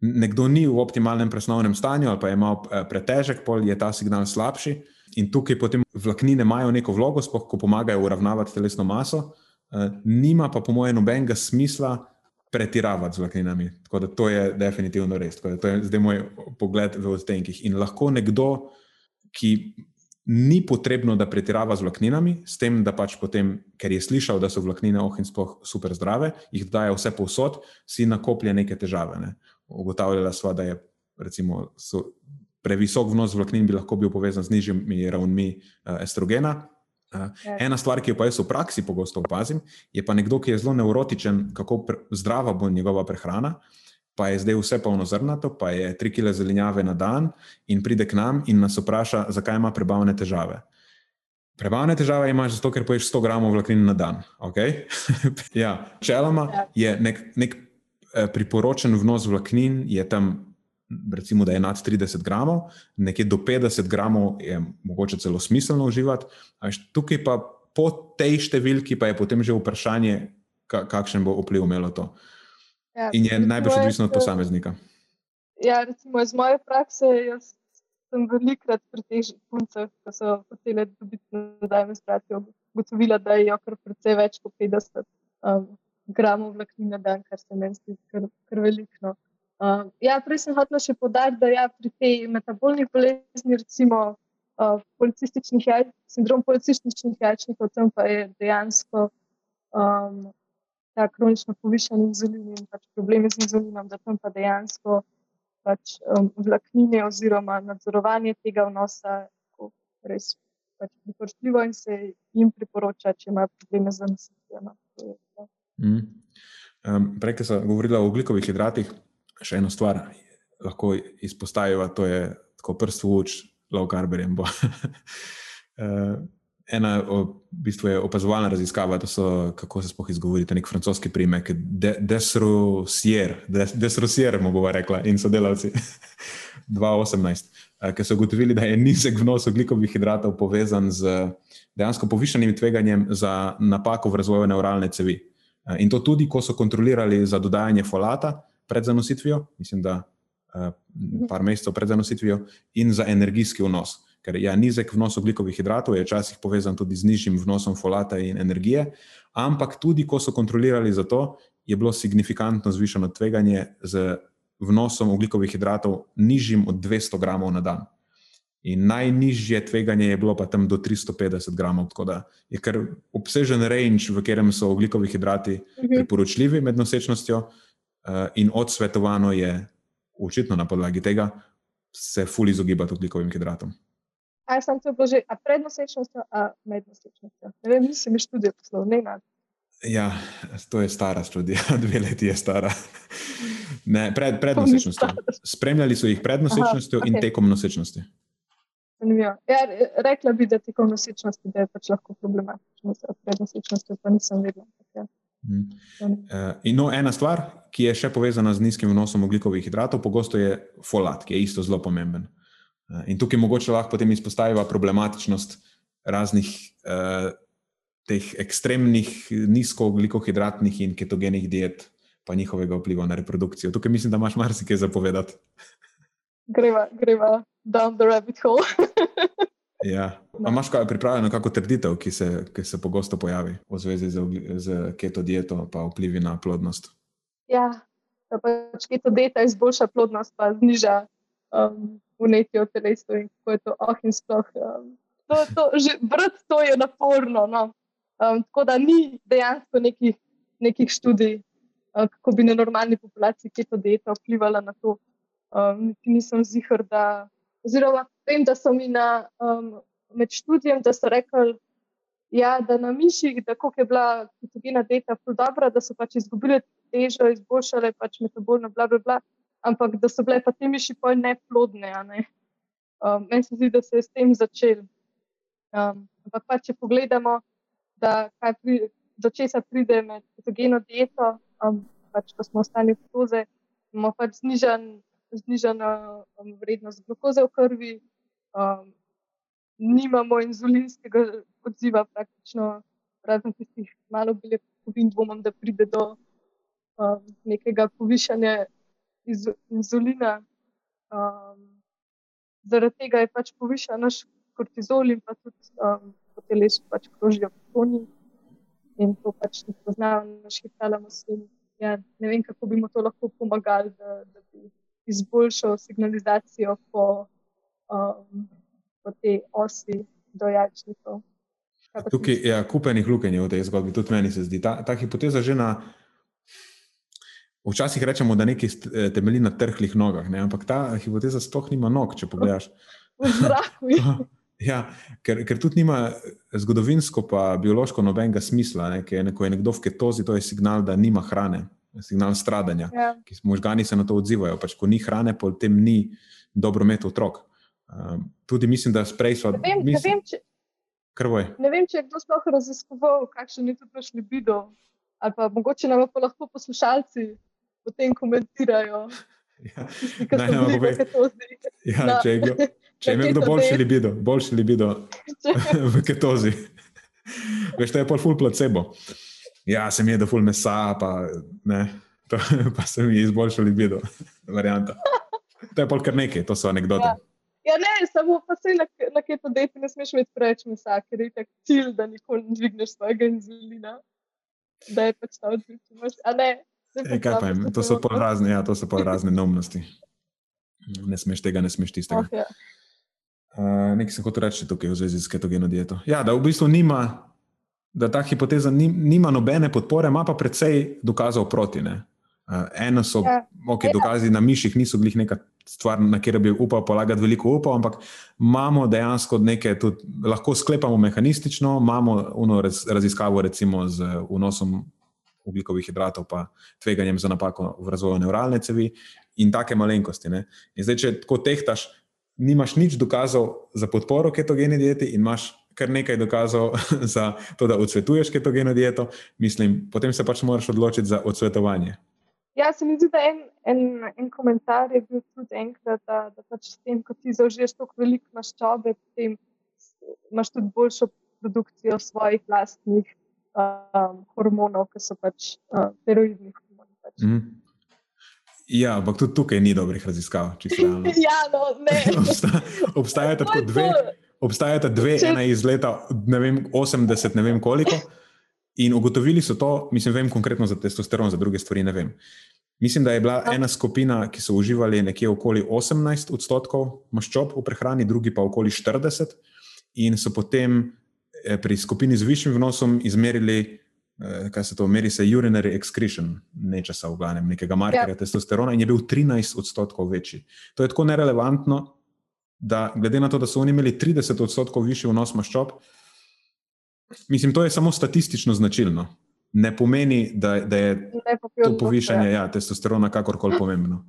nekdo ni v optimalnem presnovnem stanju ali pa je imel eh, pretežek, pol je ta signal slabši. In tukaj potem vlaknine imajo neko vlogo, spoh, ko pomagajo uravnavati telesno maso, nima pa, po mojem, nobenega smisla pretiravati z vlakninami. Tako da to je definitivno res. To je zdaj moj pogled v odtenkih. In lahko nekdo, ki ni potrebno, da pretirava z vlakninami, s tem, da pač potem, ker je slišal, da so vlaknine oh in spoh super zdrave, jih daje vse povsod, si nakoplje neke težave. Ne ugotavljala sva, da je recimo, previsok vnos vlaknin bi lahko bil povezan z nižjimi ravnmi uh, estrogena. Uh, ena stvar, ki jo pa jaz v praksi pogosto opazim, je pa nekdo, ki je zelo neurotičen, kako zdrava bo njegova prehrana, pa je zdaj vse polno zrnato, pa je tri kile zelenjave na dan in pride k nam in nas vpraša, zakaj ima prebavne težave. Prebavne težave imaš zato, ker poješ 100 gramov vlaknin na dan. Okay? ja, čeloma ja. je nek, nek Eh, priporočen vnos vlaknin je tam, recimo, da je nad 30 gramov, nekje do 50 gramov je mogoče celo smiselno uživati. Tukaj pa po tej številki pa je potem že vprašanje, kakšen bo vpliv imelo to. Ja, In je najbrž odvisno od posameznika. Ja, recimo iz moje prakse, jaz sem velikrat pri teh puncah, ki so hotele dobiti nazaj menstruacijo, ugotovila, da je jo kar precej več kot 50. Um, gramov vlaknin na dan, kar se meni zdi kar, kar veliko. Uh, ja, prej sem hotel še podariti, da ja, pri tej metabolni bolezni, recimo uh, policističnih jaj, sindrom policističnih jajčnikov, tam pa je dejansko um, ta kronično povišen inzulin in pač problemi z inzulinom, da tam pa dejansko pač, um, vlaknine oziroma nadzorovanje tega vnosa res pač priporočljivo in se jim priporoča, če imajo probleme z naslednjima. Mm. Um, prej, ko sem govorila o ugljikovih hidratih, še eno stvar lahko izpostavimo, to je tako prst v uč, low carberjem. uh, ena v bistvu je opazovalna raziskava, so, kako se spoh izgovorite, nek francoski primek, Desrusier, Desrusier, mu bova rekla, in sodelavci 2018, uh, ki so ugotovili, da je nizek vnos ugljikovih hidratov povezan z dejansko povišanim tveganjem za napako v razvoju neuralne cevi. Eh, in to tudi, ko so kontrolirali za dodajanje folata pred zanositvijo, mislim, da uh, par mesecev pred zanositvijo, in za energijski vnos. Ker ja, nizek vnos oglikovih hidratov je včasih povezan tudi z nižjim vnosom folata in energije, ampak tudi, ko so kontrolirali za to, je bilo signifikantno zvišeno tveganje z vnosom oglikovih hidratov nižjim od 200 gramov na dan. In najnižje tveganje je bilo pa tam do 350 gramov, tako da je kar obsežen range, v katerem so ogljikovi hidrati mhm. priporočljivi med nosečnostjo, uh, in odsvetovano je, očitno na podlagi tega, se fully izogibati ogljikovim hidratom. Aj sem to že, a pred nosečnostjo, a med nosečnostjo. Ne vem, nisem mi študijo poslov, ne nad. Ja, to je stara študija, dve leti je stara. Ne, pred, pred nosečnostjo. Spremljali so jih pred nosečnostjo Aha, okay. in tekom nosečnosti. Zanimivo. Ja, rekla bi, da tekom nosečnosti je pač lahko problematično, pred nosečnostjo pa nisem vedela. Ja. Hmm. Uh, no, ena stvar, ki je še povezana z nizkim vnosom oglikovih hidratov, pogosto je folat, ki je isto zelo pomemben. Uh, in tukaj mogoče lahko potem izpostavimo problematičnost raznih uh, teh ekstremnih nizkooglikohidratnih in ketogenih diet, pa njihovega vpliva na reprodukcijo. Tukaj mislim, da imaš marsikaj zapovedati. greva, greva down the rabbit hole. ja. Imáš kaj pripravljeno, kako trditev, ki se, ki se pogosto pojavi v zvezi z, z keto dieto, pa vplivi na plodnost? Ja, da pač keto dieta izboljša plodnost, pa zniža um, vnetje v telesu in kako je to oh in sploh. Um, to, to, že brati to je naporno. No. Um, tako da ni dejansko nekih, nekih študij uh, kako bi na normalni populaciji keto dieta vplivala na to. Um, nisem zihar, da. Oziroma, vem, da so mi na, um, med študijem, da so rekli, ja, da na miših, da je bila ketogena dieta dobra, da so pač izgubili težo, izboljšale pač metabolno, bla, bla, bla, ampak da so bile pa te miši pol neplodne. Ne? Um, meni se zdi, da se je s tem začel. Um, ampak pa če pogledamo, da pri, do česa pride med ketogeno dieto, um, pač ko smo v koze, imamo pač znižan, znižano um, vrednost glukoze v krvi. Um, nimamo inzulinskega odziva, praktično, razen tistih malo beljakovin, dvomim, da pride do um, nekega povišanja iz, inzulina. Um, zaradi tega je pač povišan naš kortizol in pa tudi um, po telesu pač krožijo potoni in to pač ne poznajo naš hipotalamus. Ja, ne vem, kako bi mu to lahko pomagali, da, da bi izboljšal signalizacijo po um, po tej osi dojačnikov. Tukaj je ja, kupenih lukenj v tej zgodbi, tudi meni se zdi. Ta, ta hipoteza že na. Včasih rečemo, da nekaj eh, temelji na trhlih nogah, ne? ampak ta hipoteza sploh nima nog, če pogledaš. ja, ker, ker tudi nima zgodovinsko, pa biološko nobenega smisla. Ne? Ker ko je nekdo v ketozi, to je signal, da nima hrane, signal stradanja. Ja. Možgani se na to odzivajo. Pač, ko ni hrane, potem ni dobro imeti otrok. Um, tudi mislim, da sprej so. Ne vem, mislim, ne vem, če, ne vem, če je kdo sploh raziskoval, kakšen je tudi naš libido. Ali pa mogoče nam pa lahko poslušalci potem komentirajo. Ja, naj, naj, ja, na, če je, kdo, če je kdo boljši libido, boljši libido v ketozi. Veš, to je pol ful placebo. Ja, se mi je da ful mesa, pa, ne, to, pa se mi je izboljšal libido. Varianta. To je pol kar nekaj, to so anekdote. Ja. Ja, ne, samo pa se na, na kaj to deti, ne smeš imeti preveč mesa, ker je tako cilj, da nikoli ne dvigneš svojega inzulina. Da je pač ta odvisnost. A ne, e, kaj pa jim, to so pa razne, ja, to so pa razne neumnosti. Ne smeš tega, ne smeš tistega. Okay. Uh, Nekaj sem hotel reči tukaj v zvezi s ketogeno dieto. Ja, da v bistvu nima, da ta hipoteza nima nobene podpore, ima pa precej dokazov proti. Ne? Uh, eno so, ja. ok, dokazi na miših niso bili neka stvar, na katero bi upal polagati veliko upov, ampak imamo dejansko nekaj, tudi lahko sklepamo mehanistično, imamo uno raz, raziskavo recimo z vnosom ugljikovih hidratov, pa tveganjem za napako v razvoju neuralne cevi in take malenkosti. Ne? In zdaj, če tako tehtaš, nimaš nič dokazov za podporo ketogeni dieti in imaš. Kar nekaj dokazov za to, da odsvetuješ ketogeno dieto, mislim, potem se pač moraš odločiti za odsvetovanje. Ja, se mi zdi, da en, en, en komentar je bil tudi enkrat, da, da pač s tem, ko ti zaužiješ toliko veliko maščobe, potem imaš tudi boljšo produkcijo svojih vlastnih um, hormonov, ki so pač uh, steroidni hormoni. Pač. Mm. Ja, ampak tudi tukaj ni dobrih raziskav. ja, no, ne. Obsta, obstajata tako dve. Obstajata dve, Če... ena iz leta ne vem, 80, ne vem koliko, in ugotovili so to, mislim, vem konkretno za testosteron, za druge stvari ne vem. Mislim, da je bila ena skupina, ki so uživali nekje okoli 18 odstotkov maščob v prehrani, drugi pa okoli 40, in so potem eh, pri skupini z višjim vnosom izmerili, eh, kaj se to meri, se urinary excretion, nečesa v glavnem, nekega markerja ja. testosterona, in je bil 13 odstotkov večji. To je tako nerelevantno, da glede na to, da so oni imeli 30 odstotkov višji vnos maščob, mislim, to je samo statistično značilno ne pomeni, da, da je to povišanje ja, testosterona kakorkoli pomembno.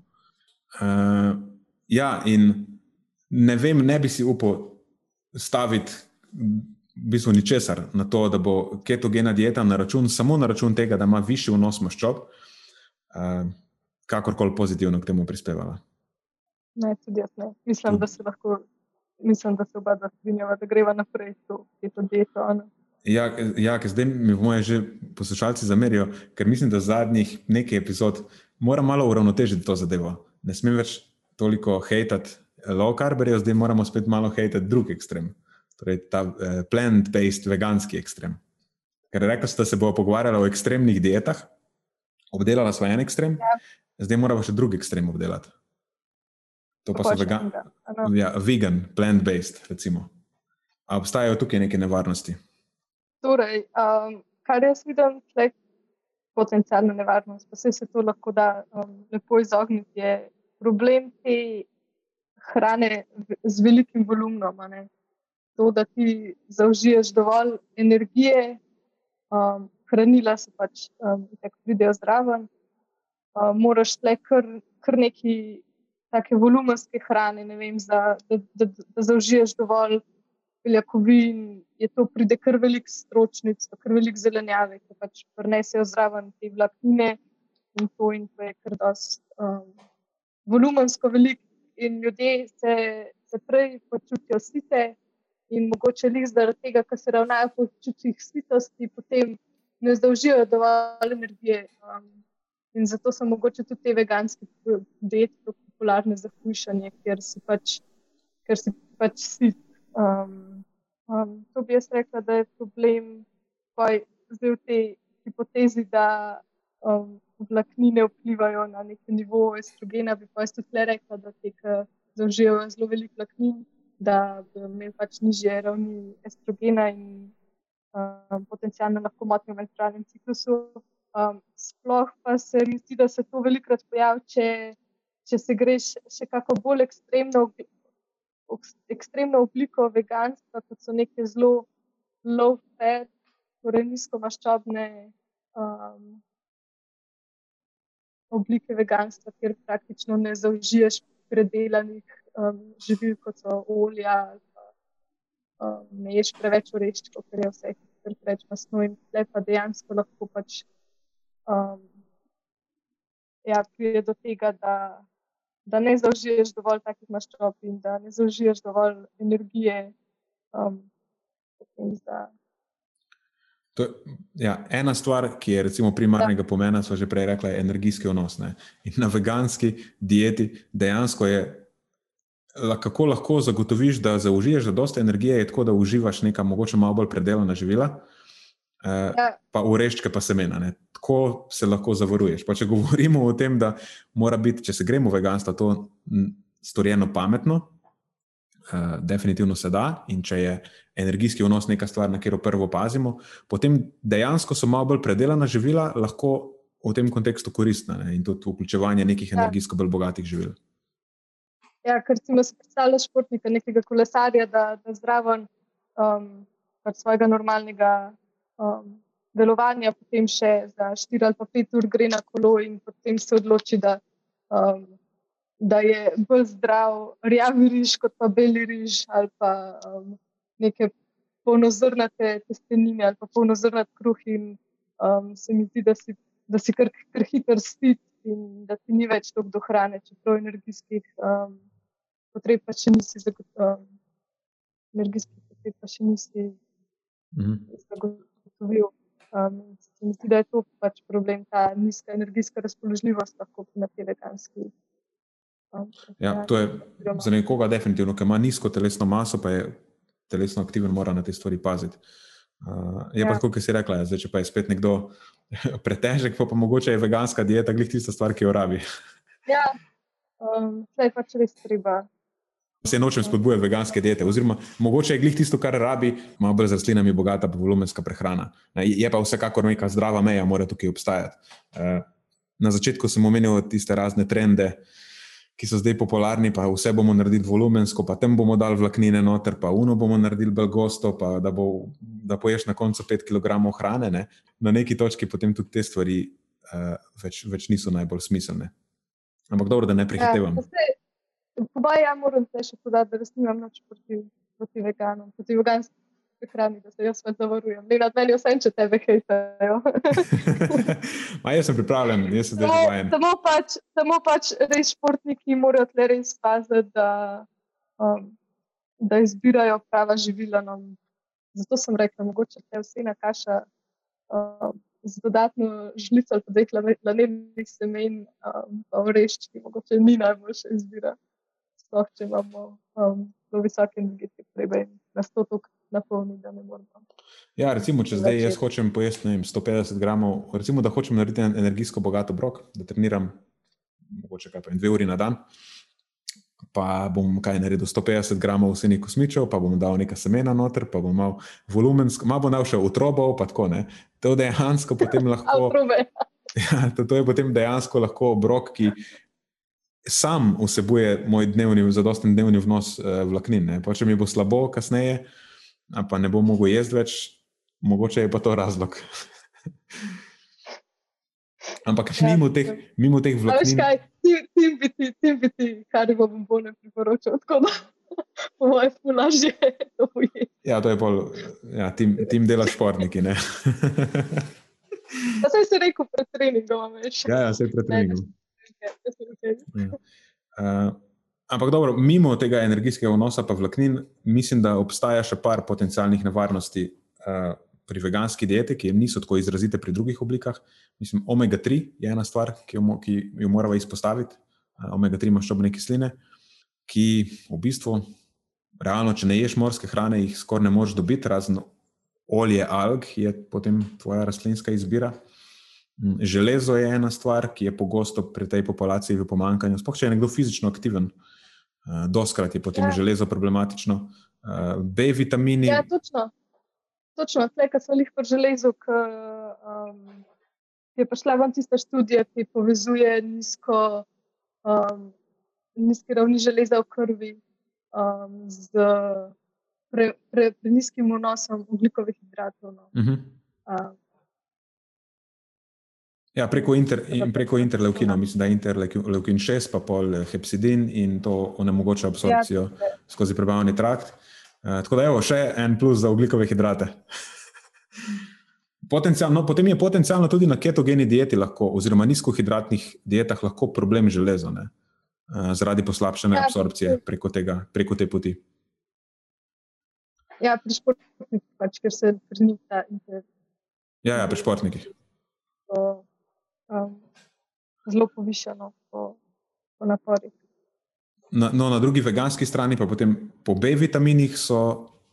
Uh, ja, in ne vem, ne bi si upal staviti v bistvu ničesar na to, da bo ketogena dieta na račun, samo na račun tega, da ima višji vnos maščob, uh, kakorkoli pozitivno k temu prispevala. Ne, tudi jaz ne. Mislim, da se lahko, mislim, da se oba dva strinjava, da greva naprej to keto dieto. Ja, ja zdaj mi moje že poslušalci zamerijo, ker mislim, da zadnjih nekaj epizod moram malo uravnotežiti to zadevo. Ne smem več toliko hejtati low carberjev, zdaj moramo spet malo hejtati drug ekstrem, torej ta eh, plant-based veganski ekstrem. Ker rekla ste, da se bo pogovarjala o ekstremnih dietah, obdelala svoj en ekstrem, ja. zdaj moramo še drugi ekstrem obdelati. To pa so vegan, ja, vegan, plant-based, recimo. A obstajajo tukaj neke nevarnosti? Torej, um, kar jaz vidim, tle, potencijalna nevarnost. Pa se to lahko da um, lepo izogniti. Je problem te hrane z velikim volumnom. To, da ti zaužiješ dovolj energije, um, hranila se pač um, tako pridejo zraven. Uh, moraš le kar, kar neki take volumenske hrane, vem, za, da, da, da, da zaužiješ dovolj beljakovin, je to pride kar velik stročnic, kar velik zelenjave, ki pač prenesejo zraven te vlaknine in to, in to je kar dost um, volumensko velik. In ljudje se, se prej počutijo site, in mogoče jih zaradi tega, ker se ravnajo po čutih sitosti, potem ne zdolžijo dovolj energije. Um, in zato so mogoče tudi te veganske diete popularne za hujšanje, ker si pač, ker si pač sit. Um, um, to bi jaz rekla, da je problem zdaj v tej hipotezi, da um, vlaknine vplivajo na neki nivo estrogena. Bi pa jaz tudi le rekla, da te zaužijo zelo veliko vlaknin, da bi imeli pač nižje ravni estrogena in um, potencialno lahko motnjo v menstrualnem ciklusu. Um, sploh pa se mi zdi, da se to velikokrat pojavlja, če, če se greš še kako bolj ekstremno ekstremno obliko veganstva, kot so neke zelo low fat, torej nizko maščobne um, oblike veganstva, kjer praktično ne zaužiješ predelanih um, živil, kot so olja, pa, um, ne ješ preveč oreščkov, ker je vse preveč masno in lepa dejansko lahko pač. Um, Ja, pride do tega, da da ne zaužiješ dovolj takih maščob in da ne zaužiješ dovolj energije. Um, To, ja, ena stvar, ki je recimo primarnega da. pomena, so že prej rekla, je energijski vnos. Ne? In na veganski dieti dejansko je, kako lahko zagotoviš, da zaužiješ dosta energije, je tako, da uživaš nekaj mogoče malo bolj predelana živila. Uh, ja. Pa ureščke, pa semena. Ne? Tako se lahko zavaruješ. Pa če govorimo o tem, da mora biti, če se gremo v veganstvo, to storjeno pametno, uh, definitivno se da. In če je energijski vnos neka stvar, na katero prvo pazimo, potem dejansko so malo bolj predelana živila lahko v tem kontekstu koristna ne? in tudi vključevanje nekih ja. energijsko bolj bogatih živil. Ja, ker si mi predstavljaš športnika, nekega kolesarja, da, da zdravo um, pač svojega normalnega um, delovanja, potem še za 4 ali 5 ur gre na kolo in potem se odloči, da, um, da je bolj zdrav rjavi riž kot pa beli riž ali pa um, neke polnozrnate testenine ali pa polnozrnate kruh. In um, se mi zdi, da si, da si kar, kar hiter spit in da ti ni več toliko do hrane, čeprav energijskih um, potreb pa še nisi zagotovil. Um, energijskih potreb pa še nisi. Mm -hmm ugotovil. Um, se zdi, da je to pač problem, ta nizka energijska razpoložljivost lahko na te veganski. Um, ja, to je za nekoga definitivno, ki ima nizko telesno maso, pa je telesno aktiven, mora na te stvari paziti. Uh, je ja. pa tako, ki si rekla, ja, zdaj, če pa je spet nekdo pretežek, pa, pa mogoče je veganska dieta glih tista stvar, ki jo rabi. ja, um, je pač res treba se nočem spodbujati veganske diete, oziroma mogoče je glih tisto, kar rabi, malo bolj z rastlinami bogata, pa volumenska prehrana. Je pa vsekakor neka zdrava meja, mora tukaj obstajati. Eh, na začetku sem omenil tiste razne trende, ki so zdaj popularni, pa vse bomo naredili volumensko, pa tem bomo dali vlaknine noter, pa uno bomo naredili bolj gosto, pa da, bo, da poješ na koncu 5 kg hrane. Ne? Na neki točki potem tudi te stvari uh, več, več niso najbolj smiselne. Ampak dobro, da ne prehitevam. Ja, Pa ja, moram te še podati, da res nimam nič proti, proti veganom, proti veganski prehrani, da se jaz spet zavarujem. Ne, nad meni vse, če tebe hejtajo. Ma jaz sem pripravljen, jaz sem zdaj zavajen. Samo pač, samo pač res športniki morajo tle res paziti, da, um, da izbirajo prava živila. No. Zato sem rekla, mogoče te vse na kaša. Um, Z dodatno žlico, ali pa dveh lanevnih semen, um, pa vreščki, mogoče ni najboljša izbira sploh če imamo um, zelo visoke energetske potrebe in nas to tako napolni, da ne moremo. Ja, recimo, če zdaj jaz hočem pojesti 150 gramov, recimo, da hočem narediti energijsko bogat obrok, da treniram mogoče kaj pa dve uri na dan. pa bom kaj naredil 150 gramov vsenih kosmičev, pa bom dal nekaj semena noter, pa bom mal volumensko, malo bom dal še utrobov, pa tako ne. To dejansko potem lahko. ja, to, to je potem dejansko lahko obrok, ki sam vsebuje moj dnevni, zadosten dnevni vnos uh, vlaknin. Pa če mi bo slabo kasneje, pa ne bom mogel jesti več, mogoče je pa to razlog. Ampak ja, mimo, teh, mimo teh vlaknin. Tim bi ti, tim bi ti, kar bo bombone priporočal, tako da po mojem fulaži je to ujeti. Ja, to je pol, ja, tim, tim dela športniki, ne. Da sem se rekel pred treningom, veš. Ja, ja, se je pred treningom. Ja. Uh, ampak dobro, mimo tega energijskega vnosa pa vlaknin, mislim, da obstaja še par potencialnih nevarnosti uh, pri veganski dieti, ki niso tako izrazite pri drugih oblikah. Mislim, omega-3 je ena stvar, ki jo, ki jo moramo izpostaviti. Uh, omega-3 maščobne kisline, ki v bistvu, realno, če ne ješ morske hrane, jih skoraj ne moreš dobiti, razen olje alg, je potem tvoja rastlinska izbira. Mm, železo je ena stvar, ki je pogosto pri tej populaciji v pomankanju. Sploh če je nekdo fizično aktiven, uh, doskrat je potem ja. železo problematično. Uh, B vitamini. Ja, točno. Točno, tle, kar so jih pri železu, ki um, je prišla ven tista študija, ki povezuje nizko, um, nizke ravni železa v krvi um, z pre, pre, pre nizkim vnosom ugljikovih hidratov. No. Uh -huh. uh, Ja, preko, inter, preko interleukina, mislim, da je interleukin 6, pa pol eh, hepsidin in to onemogoča absorpcijo ja, skozi prebavni trakt. Uh, tako da, evo, še en plus za ugljikove hidrate. no, potem je potencialno tudi na ketogeni dieti, lahko, oziroma nizkohidratnih dietah, lahko problem železa, uh, zaradi poslabšane ja, absorpcije preko, tega, preko te poti. Ja, pri športnikih, pač, ker se prenika. Ja, ja, pri športnikih. Um, zelo povišeno po, po naporih. Na, no, na drugi veganski strani pa potem po B vitaminih so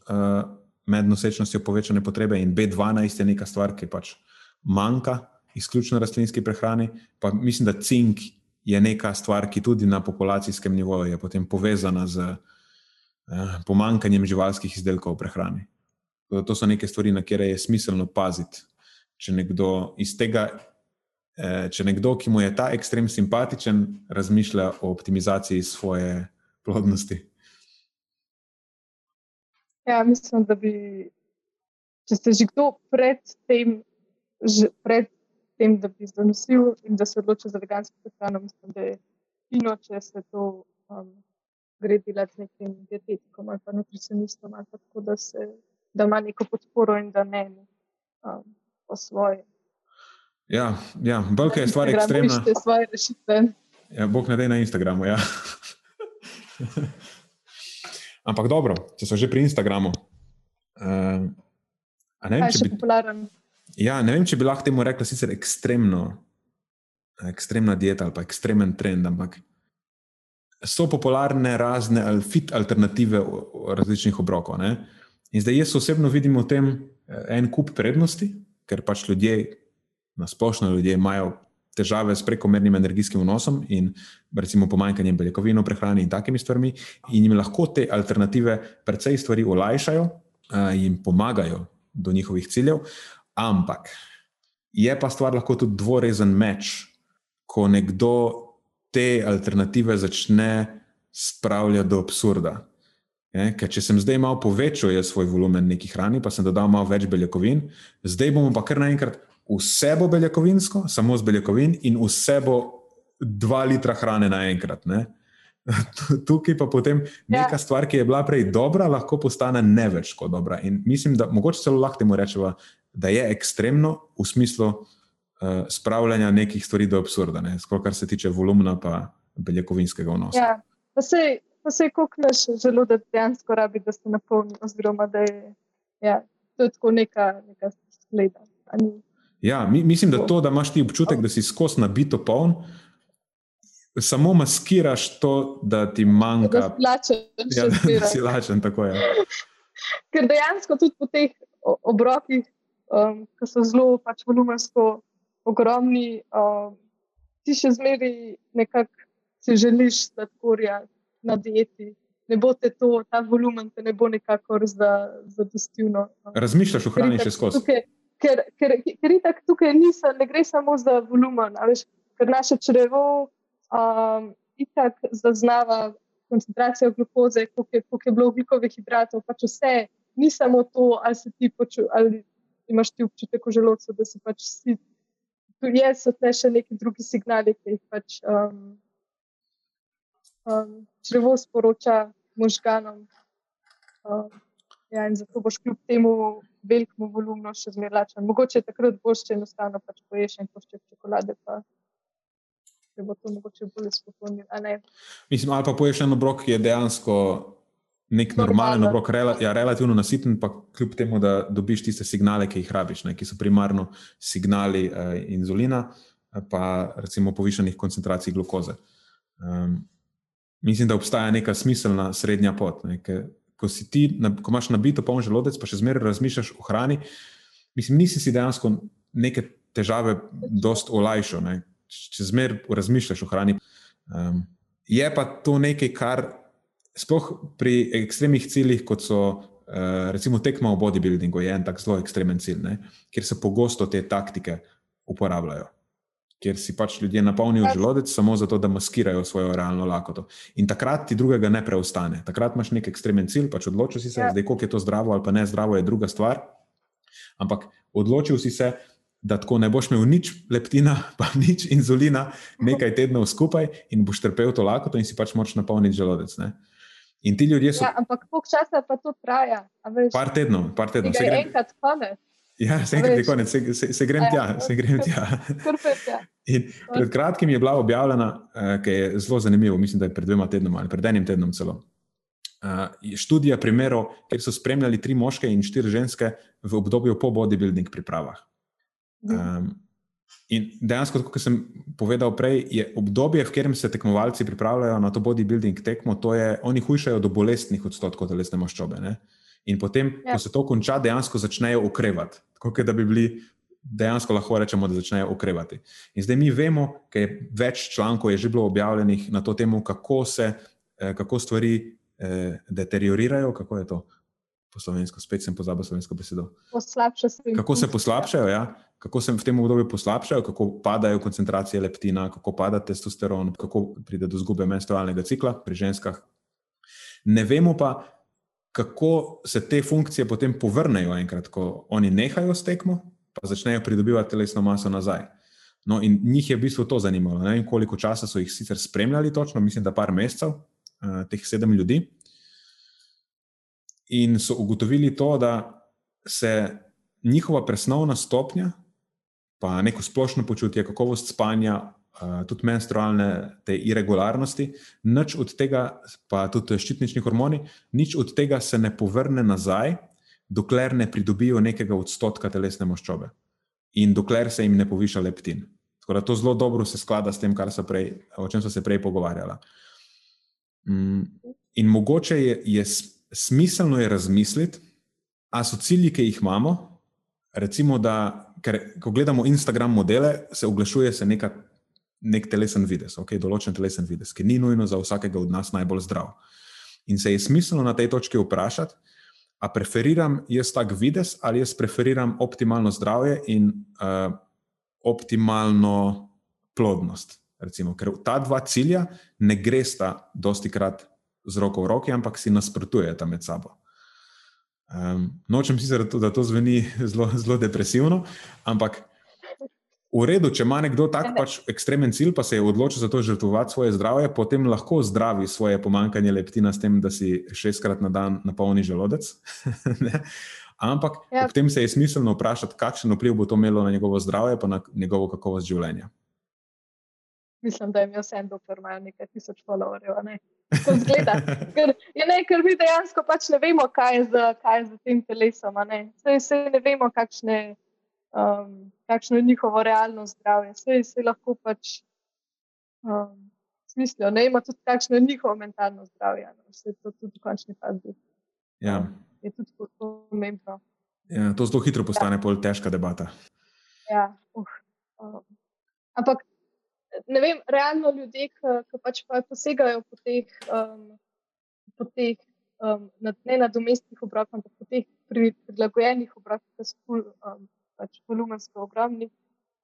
uh, med nosečnostjo povečane potrebe in B12 je neka stvar, ki pač manjka izključno rastlinski prehrani. Pa mislim, da cink je neka stvar, ki tudi na populacijskem nivoju je potem povezana z uh, Eh, pomankanjem živalskih izdelkov v prehrani. To so neke stvari, na kere je smiselno paziti. Če nekdo iz tega, če nekdo, ki mu je ta ekstrem simpatičen, razmišlja o optimizaciji svoje plodnosti. Ja, mislim, da bi, če ste že kdo pred tem, že pred tem da bi zanosil in da se odločil za vegansko prehrano, mislim, da je fino, če se to um, gre delati z nekim dietetikom ali pa nutricionistom, ali pa tako, da, se, da ima neko podporo in da ne um, po svoje. Ja, ja. Belka je stvar ekstremna. Ste svoje rešitve. Ja, Bog ne da na Instagramu. Ja. Ampak dobro, če so že pri Instagramu. Uh, ne vem, bi. Ja, ne vem, če bi lahko temu rekla sicer ekstremno, ekstremna dieta ali pa ekstremen trend, ampak so popularne razne fit alternative različnih obrokov. Ne? In zdaj jaz osebno vidim v tem eh, en kup prednosti, ker pač ljudje, na splošno ljudje, imajo težave s prekomernim energijskim vnosom in recimo pomanjkanjem beljakovin v prehrani in takimi stvarmi, in jim lahko te alternative precej stvari olajšajo in pomagajo do njihovih ciljev. Ampak je pa stvar lahko tudi dvorezen meč, ko nekdo te alternative začne spravljati do absurda. Je, ker če sem zdaj malo povečal svoj volumen neki hrani, pa sem dodal malo več beljakovin, zdaj bomo pa kar naenkrat vse bo beljakovinsko, samo z beljakovin in vse bo dva litra hrane naenkrat. Tukaj pa potem ja. neka stvar, ki je bila prej dobra, lahko postane ne več kot dobra. In mislim, da mogoče celo lahko temu rečemo, da je ekstremno v smislu, uh, spravljanja nekih stvari do absurda, ne? skoro kar se tiče volumna in beljakovinskega vnosa. Ja, pa se, pa se kako naš želodec dejansko rabi, da se napolni, oziroma da je ja, to tako neka, neka skleda. Ja, mi, mislim, da to, da imaš ti občutek, da si skozi nabito poln. Samo maskiraš to, da ti manjka. Da si lačen, ja, da si lačen tako. Ja. Ker dejansko tudi po teh obrokih, um, ki so zelo pač volumensko ogromni, uh, ti še zmeraj nekako si želiš sladkorja, na dieti. Ne bo te to, ta volumen te ne bo nekako zadostil. No. Razmišljaš o hrani še skozi? Tukaj, ker ker, ker itak tukaj nisa, ne gre samo za volumen, veš, ker naše črevo um, itak zaznava koncentracijo glukoze, koliko je, koliko je bilo ugljikovih hidratov, pač vse, ni samo to, ali se ti počutiš, ali imaš ti občutek v želodcu, da si pač si. Tu je, so te še neki drugi signali, ki jih pač um, um, črevo sporoča možganom. Um, ja, in zato boš kljub temu velikemu volumnu še zmeraj lačen. Mogoče takrat boš če enostavno pač poješ en košček čokolade. Pa. Bo to mogoče bolj spokojno. Mislim, ali pa poješ en obrok, ki je dejansko nek normalen obrok, rela, ja, relativno nasiten, pa kljub temu, da dobiš tiste signale, ki jih rabiš, ne, ki so primarno signali uh, inzulina, pa recimo povišenih koncentracij glukoze. Um, mislim, da obstaja neka smiselna srednja pot. Ne, ko, ti, ko imaš nabito poln želodec, pa še zmeraj razmišljaš o hrani, mislim, nisi si dejansko neke težave dost olajšal, ne, če zmeraj razmišljaš o hrani. Um, je pa to nekaj, kar sploh pri ekstremnih ciljih, kot so uh, recimo tekma v bodybuildingu, je en tak zelo ekstremen cilj, ne, kjer se pogosto te taktike uporabljajo kjer si pač ljudje napolnijo želodec samo zato, da maskirajo svojo realno lakoto. In takrat ti drugega ne preostane. Takrat imaš nek ekstremen cilj, pač odločil si se, ja. zdaj koliko je to zdravo ali pa ne zdravo, je druga stvar. Ampak odločil si se, da tako ne boš imel nič leptina, pa nič inzulina, nekaj tednov skupaj in boš trpel to lakoto in si pač moč napolniti želodec. Ne? In ti ljudje so. Ja, ampak koliko časa pa to traja? Par tednov, par tednov. Enkrat konec. Ja, se enkrat je konec, se, se, se grem tja. Se grem tja. pred kratkim je bila objavljena, uh, ki je zelo zanimiva, mislim, da je pred dvema tednoma ali pred enim tednom celo. Uh, študija primerov, kjer so spremljali tri moške in štiri ženske v obdobju po bodybuilding pripravah. Um, in dejansko, kot sem povedal prej, je obdobje, v katerem se tekmovalci pripravljajo na to bodybuilding tekmo, to je, oni hujšajo do bolestnih odstotkov telesne maščobe. Uh, In potem, ja. ko se to konča, dejansko začnejo okrevati. Tako da bi bili dejansko lahko rečemo, da začnejo okrevati. In zdaj mi vemo, ker je več člankov je že bilo objavljenih na to temo, kako se eh, kako stvari eh, deteriorirajo, kako je to. Po slovensko, spet sem pozabil slovensko besedo. Kako se poslabšajo, ja? kako se v tem obdobju poslabšajo, kako padajo koncentracije leptina, kako pada testosteron, kako pride do izgube menstrualnega cikla pri ženskah. Ne vemo pa, kako se te funkcije potem povrnejo, enkrat, ko oni nehajo s tekmo, pa začnejo pridobivati telesno maso nazaj. No, in njih je v bistvu to zanimalo. Ne vem, koliko časa so jih sicer spremljali, točno, mislim, da par mesecev, uh, teh sedem ljudi. In so ugotovili to, da se njihova presnovna stopnja, pa neko splošno počutje, kakovost spanja, tudi menstrualne te irregularnosti, nič od tega, pa tudi ščitnični hormoni, nič od tega se ne povrne nazaj, dokler ne pridobijo nekega odstotka telesne maščobe in dokler se jim ne poviša leptin. Tako da to zelo dobro se sklada s tem, prej, o čem so se prej pogovarjali. Mm, in mogoče je, je smiselno je razmisliti, ali so cilji, ki jih imamo. Recimo, da, ker, ko gledamo Instagram modele, se oglašuje se neka nek telesen vides, okay, določen telesen vides, ki ni nujno za vsakega od nas najbolj zdrav. In se je smiselno na tej točki vprašati, ali preferiram jaz tak vides ali jaz preferiram optimalno zdravje in uh, optimalno plodnost. Recimo, ker ta dva cilja ne gresta dosti krat z roko v roki, ampak si nasprotujeta med sabo. Um, nočem sicer, da to zveni zelo, zelo depresivno, ampak V redu, če ima nekdo tak pač ekstremen cilj, pa se je odločil za to žrtvovati svoje zdravje, potem lahko zdravi svoje pomankanje leptina s tem, da si šestkrat na dan napolni želodec. Ampak ja. ob tem se je smiselno vprašati, kakšen vpliv bo to imelo na njegovo zdravje, pa na njegovo kakovost življenja. Mislim, da je imel vse eno, kar imajo nekaj tisoč followerjev. Ne? Ker, ne, ker mi dejansko pač ne vemo, kaj je z, kaj je z tem telesom. Ne? Sej, sej ne vemo, kakšne um, kakšno je njihovo realno zdravje. Vse se lahko pač um, smislijo, ne ima tudi kakšno je njihovo mentalno zdravje. No. Vse to tudi v končni fazi. Ja. Je tudi pomembno. Ja, to zelo hitro postane ja. težka debata. Ja, uh, um, ampak ne vem, realno ljudje, ki pač pa posegajo po teh, um, po teh um, ne na domestnih obrokih, ampak po teh prilagojenih obrokih, ki so um, pač volumensko ogromni.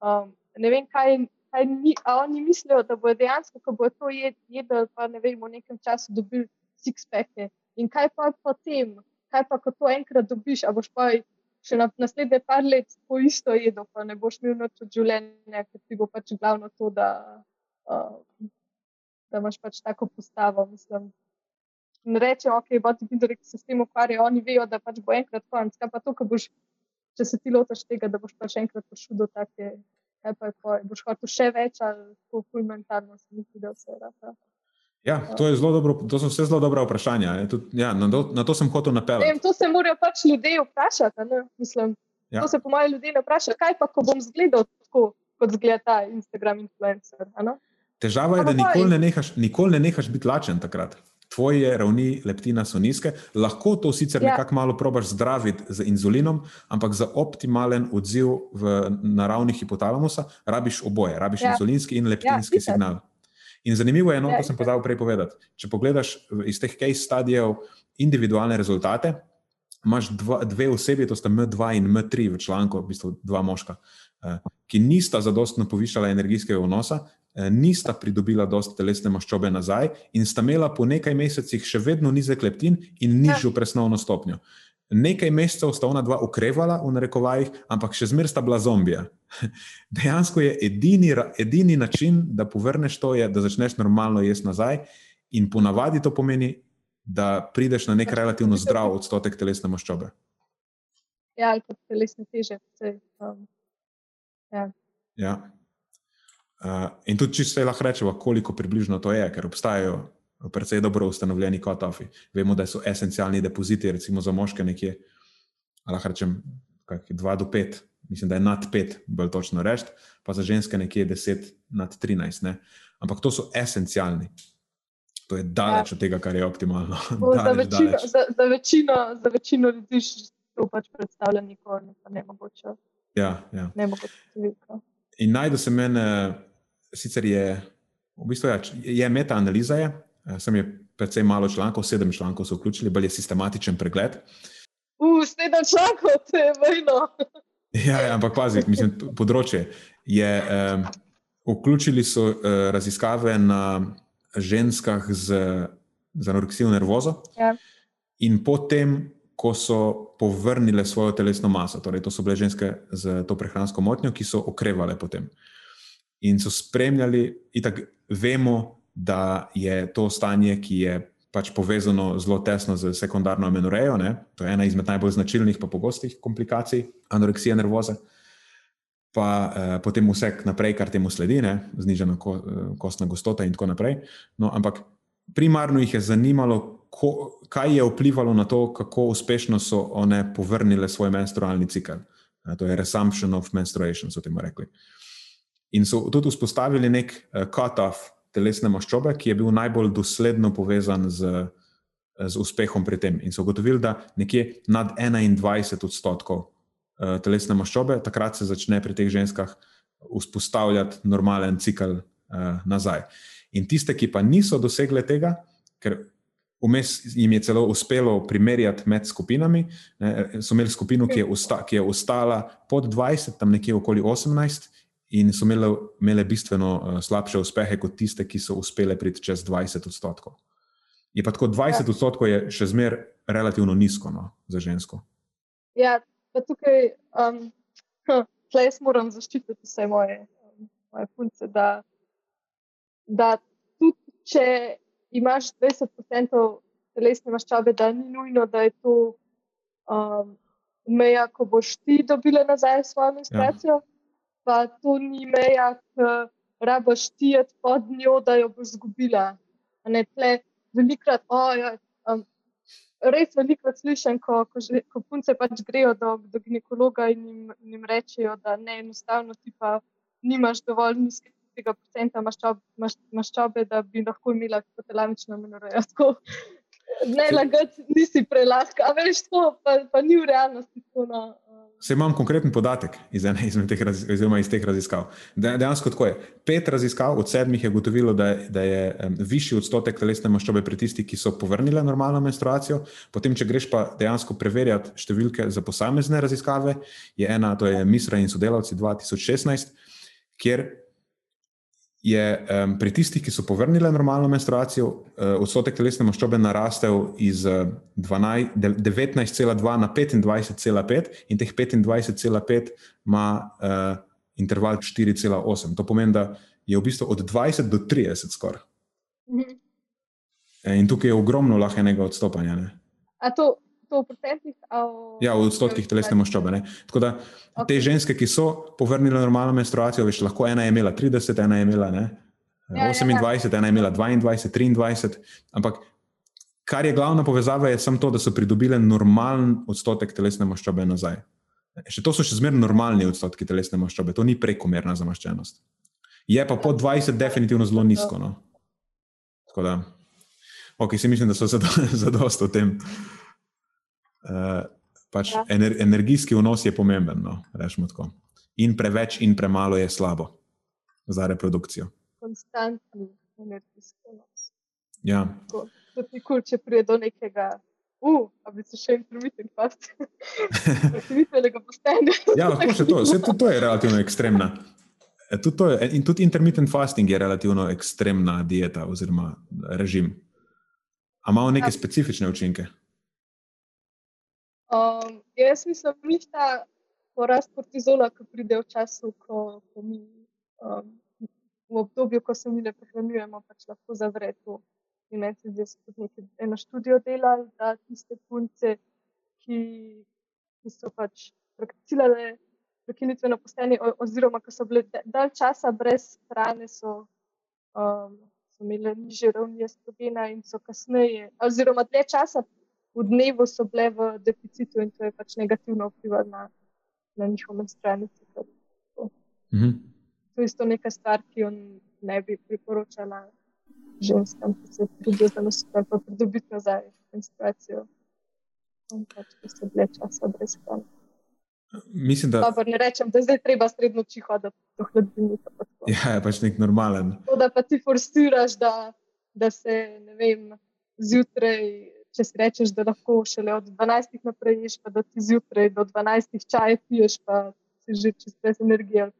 Um, ne vem, kaj, kaj ni, oni mislijo, da bo dejansko, ko bo to jedel, pa ne vem, v nekem času dobil six-packe. In kaj pa potem, kaj pa, ko to enkrat dobiš, a boš pa še na naslednje par let po isto jedel, pa ne boš imel noč od življenja, ker ti bo pač glavno to, da, uh, da imaš pač tako postavo. Mislim. In reče, ok, bodybuilderi, ki se s tem ukvarjajo, oni vejo, da pač bo enkrat konc. Kaj pa to, ko boš, če se ti lotaš tega, da boš pač enkrat prišel do take, kaj pa je, ko boš hotel še več ali to fulmentarno se mi zdi, da vse rata. Ja, to, dobro, to so vse zelo dobra vprašanja. Tud, ja, na, to, na to sem hotel napeljati. To se morajo pač ljudje vprašati. Mislim, ja. To se po mojem ljudje ne vpraša. Kaj pa, ko bom zgledal tako, kot zgleda ta Instagram influencer? Težava je, da nikoli ne, nehaš, nikoli ne nehaš biti lačen takrat. Tvoje ravni leptina so nizke, lahko to sicer ja. nekako malo probaš zdraviti z inzulinom, ampak za optimalen odziv v naravni hipotalamusa rabiš oboje, rabiš ja. inzulinski in leptinski ja, signal. In zanimivo je, no, to sem pozabil prej povedati. Če pogledaš iz teh case studijev individualne rezultate, imaš dva, dve osebi, to sta M2 in M3 v članku, v bistvu dva moška, eh, ki nista zadostno povišala energijskega vnosa, nista pridobila dosti telesne maščobe nazaj in sta imela po nekaj mesecih še vedno nizek leptin in nižjo presnovno stopnjo nekaj mesecev sta ona dva ukrevala, v narekovajih, ampak še zmeraj sta bila zombija. Dejansko je edini, edini način, da povrneš to, je, da začneš normalno jesti nazaj, in ponavadi to pomeni, da prideš na nek relativno zdrav odstotek telesne maščobe. Ja, ali pa telesne teže. Um, ja. Ja. Uh, in tudi, če se lahko rečemo, koliko približno to je, ker obstajajo precej dobro ustanovljeni kotofi. Vemo, da so esencialni depoziti, recimo za moške, nekje, lahko rečem, 2 do 5, mislim, da je nad 5, bolj točno reči, pa za ženske nekje 10 nad 13. Ne? Ampak to so esencialni. To je daleč ja. od tega, kar je optimalno. Daleč, za, večino, za, za, večino, za večino ljudi to pač predstavlja nikoli, ne mogoče. Ja, ja. Ne mogoče. In najdo se meni, sicer je, v bistvu je, je meta-analiza, je, Eh, sem je precej malo člankov, sedem člankov so vključili, bolj je sistematičen pregled. Uf, sedem člankov, to je vojno. Ja, ja, ampak pazi, mislim, področje je. Um, vključili so uh, raziskave na ženskah z, z anoreksijo nervozo. Ja. In potem, ko so povrnile svojo telesno maso, torej to so bile ženske z to prehransko motnjo, ki so okrevale potem. In so spremljali, in tako vemo, da je to stanje, ki je pač povezano zelo tesno z sekundarno amenorejo. Ne? To je ena izmed najbolj značilnih in pogostih komplikacij anoreksije nervoze. Pa eh, potem vse naprej, kar temu sledi, ne? znižena ko, eh, kostna gostota in tako naprej. No, ampak primarno jih je zanimalo, ko, kaj je vplivalo na to, kako uspešno so one povrnile svoj menstrualni cikl. Eh, to je resumption of menstruation, so temu rekli. In so tudi vzpostavili nek uh, cut-off telesne maščobe, ki je bil najbolj dosledno povezan z, z uspehom pri tem. In so ugotovili, da nekje nad 21 odstotkov uh, telesne maščobe, takrat se začne pri teh ženskah vzpostavljati normalen cikl nazaj. In tiste, ki pa niso dosegle tega, ker vmes jim je celo uspelo primerjati med skupinami, ne, so imeli skupino, ki je, usta, ki je ostala pod 20, tam nekje okoli 18 in so imele, imele bistveno uh, slabše uspehe kot tiste, ki so uspele priti čez 20 odstotkov. Je pa tako 20 ja. odstotkov je še zmeraj relativno nizko no, za žensko. Ja, pa tukaj um, jaz moram zaščititi vse moje, um, moje punce. Da, da tudi če imaš 20% telesne maščobe, da ni nujno, da je to um, meja, ko boš ti dobila nazaj svojo menstruacijo. Ja pa to ni meja, ki rabaš tijeti pod njo, da jo boš izgubila. Velikrat, oh, ja, um, res velikrat slišim, ko, ko, že, ko punce pač grejo do, do ginekologa in jim, jim rečejo, da ne enostavno ti pa nimaš dovolj nizkega procenta maščobe, maš, maščobe, da bi lahko imela hipotalamično menorejo. Ne, lagati, nisi prelahka, veš to, pa, pa ni v realnosti. To, no. Se imam konkreten podatek iz ene izmed teh, raz, iz teh raziskav. De, dejansko tako je. Pet raziskav od sedmih je gotovilo, da, da je um, višji odstotek telesne maščobe pri tistih, ki so povrnili normalno menstruacijo. Potem, če greš pa dejansko preverjati številke za posamezne raziskave, je ena, to je Misra in sodelavci 2016, kjer je um, pri tistih, ki so povrnili normalno menstruacijo, uh, odstotek telesne maščobe narastel iz uh, 19,2 na 25,5, in teh 25,5 ima uh, interval 4,8. To pomeni, da je v bistvu od 20 do 30 skoraj. Mhm. In tukaj je ogromno lahko enega odstopanja. Ne? A to to v procentih? Ali... Ja, v odstotkih telesne maščobe. Ne? Tako da okay. te ženske, ki so povrnile normalno menstruacijo, veš, lahko ena je imela 30, ena je imela ne, ja, 28, ja, ja. ena je imela 22, 23. Ampak kar je glavna povezava, je samo to, da so pridobile normalen odstotek telesne maščobe nazaj. Še to so še zmerno normalni odstotki telesne maščobe, to ni prekomerna zamaščenost. Je pa po 20 definitivno zelo nizko. No? Tako da, ok, si mislim, da so zadosto v tem. Uh, pač ja. ener, energijski vnos je pomemben. No, in preveč, in premalo je slabo za reprodukcijo. Konstantni energijski vnos. Ja. To je kul, če pride do nekega. Uh, bi se še intermittent fasting. Intermittenega postenja. ja, lahko še to. Vse to, to je relativno ekstremna. E, tudi to je, in tudi intermittent fasting je relativno ekstremna dieta oziroma režim. Ampak ima neke ja. specifične učinke? Um, jaz mislim, da je ta porast kortizola, ki pride v času, ko, ko mi um, v obdobju, ko se mi ne prehranjujemo, pač lahko zavre to. In meni se zdi, da so tudi eno študijo delali, da tiste punce, ki, ki so pač prakticirale prekinitveno postenje, oziroma ko so bile dalj časa brez hrane, so, um, so imele nižje ravni estrogena in so kasneje, oziroma dlje časa v dnevu so bile v deficitu in to je pač negativno vplivalo na, na njihov menstrualni cikel. Mhm. To je isto neka stvar, ki jo ne bi priporočala ženskam, ki se trudijo za nos ali pa pridobiti nazaj menstruacijo. Pač, ki so bile časa brez hrane. Mislim, da... Dobar, ne rečem, da zdaj treba sredno čiho, da to hladilnika. Ja, je pač nek normalen. To, da pa ti forstiraš, da, da se, vem, zjutraj če si rečeš, da lahko šele od 12 naprej ješ, pa da ti zjutraj do 12 čaj piješ, pa si že čez brez energije.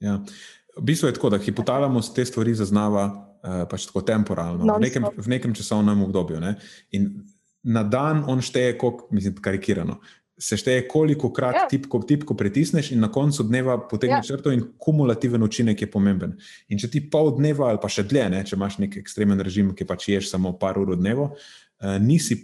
Ja. V bistvu je tako, da hipotalamus te stvari zaznava uh, pač tako temporalno, v nekem, v nekem časovnem obdobju. Ne? In na dan on šteje, kot mislim, karikirano se šteje, koliko krat ja. tipko, tipko pritisneš, in na koncu dneva potegneš ja. črto, in kumulativen učinek je pomemben. In če ti pol dneva ali pa še dlje, ne, če imaš nek ekstremen režim, ki pač ješ samo par ur dneva, uh, nisi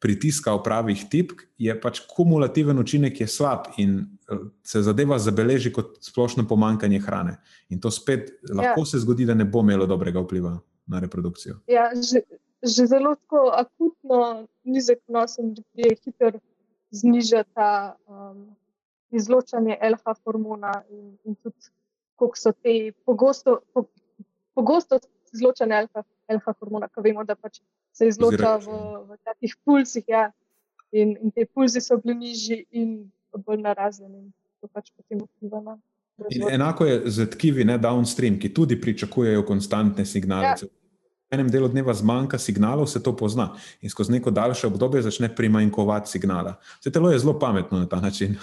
pritiskal pravih tipk, je pač kumulativen učinek je slab in uh, se zadeva zabeleži kot splošno pomankanje hrane. In to spet lahko ja. se zgodi, da ne bo imelo dobrega vpliva na reprodukcijo. Ja, že, že zelo akutno nizek nos in je hiter znižati um, izločanje LH hormona in, in tudi koliko so te pogosto, po, pogosto izločanje LH, LH hormona, ki vemo, da pač se izloča v, v takih pulsih. Ja, in, in te pulzi so bili nižji in bolj narazeni. To pač potem vpliva na. Enako je z tkivi, ne downstream, ki tudi pričakujejo konstantne signale. Ja enem delu dneva zmanjka signalov, se to pozna. In skozi neko daljše obdobje začne primanjkovati signala. Vse telo je zelo pametno na ta način.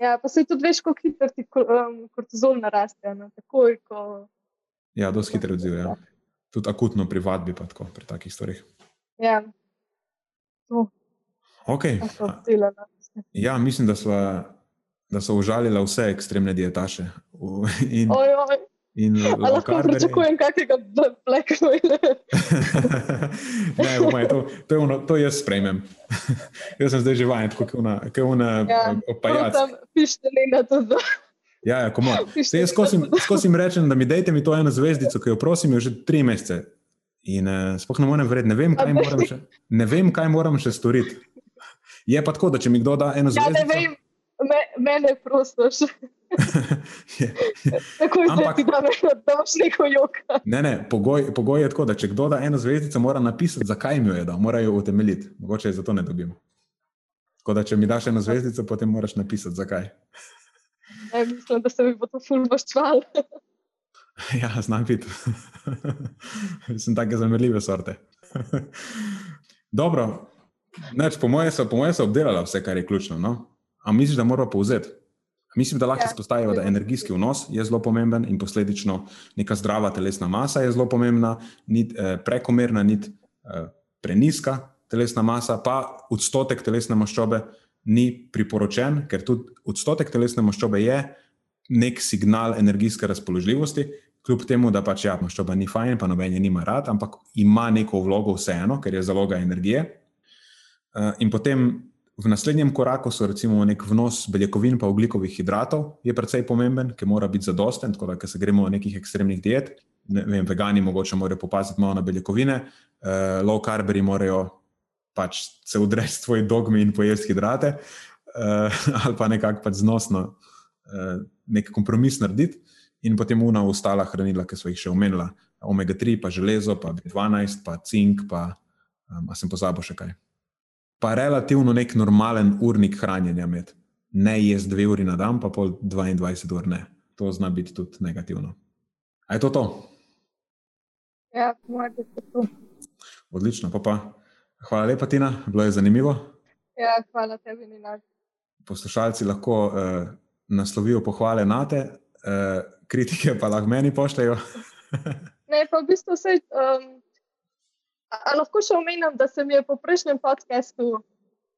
Ja, pa se tudi veš, kako hitro ti um, kortizol naraste. Ne? Takoj, ko... Ja, dosti hitro odziv. Ja. Tudi akutno pri vadbi, pa tako pri takih stvarih. Ja. Okay. Ja, mislim, da so, da so užalile vse ekstremne dietaše. In... Oj, oj. Lahko pričakujem kakega Black Mirror. ne, umaj, to, to, je ono, to jaz sprejmem. jaz sem zdaj že vajen, kot je ona ja, opajac. Pišite mi na to. Ja, ja komo. Jaz skozi rečem, da mi dajte mi to eno zvezdico, ki jo prosim že tri mesece. In uh, sploh ne morem verjeti, ne vem, kaj moram še, ne vem, kaj moram še storiti. Je pa tako, da če mi kdo da eno zvezdico. Ja, ne vem, me, mene prostoš. Tako je, Ampak, da imaš neko joko. Ne, ne, pogoj, pogoj je tako, da če kdo da eno zvezdico, mora napisati, zakaj mi jo je dal, mora jo utemeljiti. Mogoče je zato ne dobimo. Tako da, če mi daš eno zvezdico, potem moraš napisati, zakaj. Ne, mislim, da se mi bo to fulmaščval. ja, znam biti. Sem take zanimive sorte. Dobro, Neč, po mojem so, moje so obdelala vse, kar je ključno. No? Ampak misliš, da moramo povzeti? Mislim, da lahko ja. izpostavimo, da energijski vnos je zelo pomemben in posledično neka zdrava telesna masa je zelo pomembna, ni eh, prekomerna, ni eh, preniska telesna masa, pa odstotek telesne maščobe ni priporočen, ker tudi odstotek telesne maščobe je nek signal energijske razpoložljivosti, kljub temu, da pač ja, maščoba ni fajn, pa noben je nima rad, ampak ima neko vlogo vseeno, ker je zaloga energije. Eh, in potem v naslednjem koraku so recimo nek vnos beljakovin in oglikovih hidratov, je precej pomemben, ki mora biti zadosten. Tako da, se gremo na nekih ekstremnih diet, ne vem, vegani mogoče morajo popaziti malo na beljakovine, uh, low carberi morajo pač se udreti svoj dogmi in pojesti hidrate, uh, ali pa nekako pač znosno uh, nek kompromis narediti. In potem una ostala hranila, ki so jih še omenila, omega-3, pa železo, pa B12, pa cink, pa um, sem pozabil še kaj pa relativno nek normalen urnik hranjenja med. Ne jaz dve uri na dan, pa pol 22 ur ne. To zna biti tudi negativno. A je to to? Ja, bi se to. Odlično, pa pa. Hvala lepa, Tina, bilo je zanimivo. Ja, hvala tebi, Nina. Poslušalci lahko uh, naslovijo pohvale na te, uh, kritike pa lahko meni pošljajo. ne, pa v bistvu vse. Um, A lahko še omenim, da se mi je po prejšnjem podkastu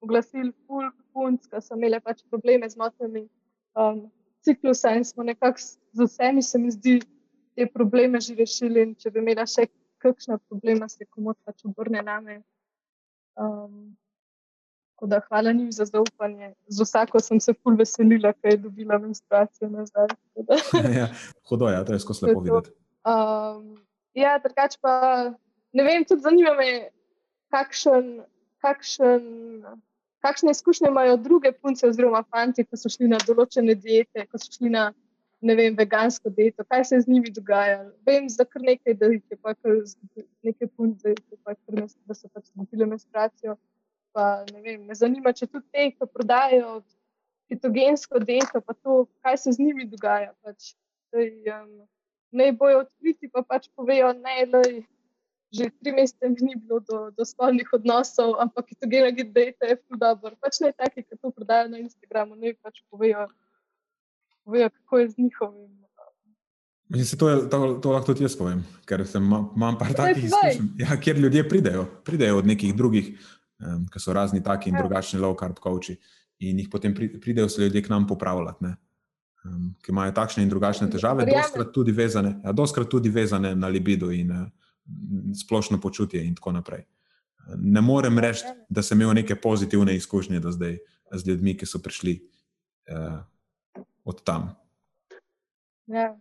oglasil ful punc, ki so imeli pač probleme z motnjami um, ciklusa in smo nekako z vsemi, se mi zdi, te probleme že rešili. In če bi imela še kakšna problema, se komod pač obrne name. Um, Da, hvala njim za zaupanje. Z vsako sem se ful veselila, ker je dobila menstruacijo nazaj. ja, hudo je, ja, to je skozi lepo videti. Um, ja, drugače pa ne vem, tudi zanima me, kakšen, kakšen, kakšne izkušnje imajo druge punce oziroma fanti, ko so šli na določene diete, ko so šli na ne vem, vegansko dieto, kaj se je z njimi dogajalo. Vem za kar nekaj, da jih je pa kar nekaj punce, pa kar, da so pač dobile menstruacijo. Pa, vem, me zanima, če tudi te, ki prodajajo ketogensko dieto, pa to, kaj se z njimi dogaja. Pač, daj, um, ne bojo odkriti, pa pač povejo, ne, da že tri mesece ni bilo do, do spolnih odnosov, ampak je to gena gid, da je ful dobro. Pač ne taki, ki to prodajo na Instagramu, ne pač povejo, povejo kako je z njihovim. Mislim, se to, je, to, to lahko tudi jaz povem, ker sem, imam par takih izkušenj, ja, kjer ljudje pridejo, pridejo od nekih drugih, um, ki so razni taki in ja. drugačni low carb coachi in jih potem pridejo se ljudje k nam popravljati. Um, ki imajo takšne in drugačne težave, doskrat tudi, ja, tudi vezane na libido in uh, splošno počutje in tako naprej. Ne morem reči, da sem imel neke pozitivne izkušnje do zdaj z ljudmi, ki so prišli uh, od tam. Ja.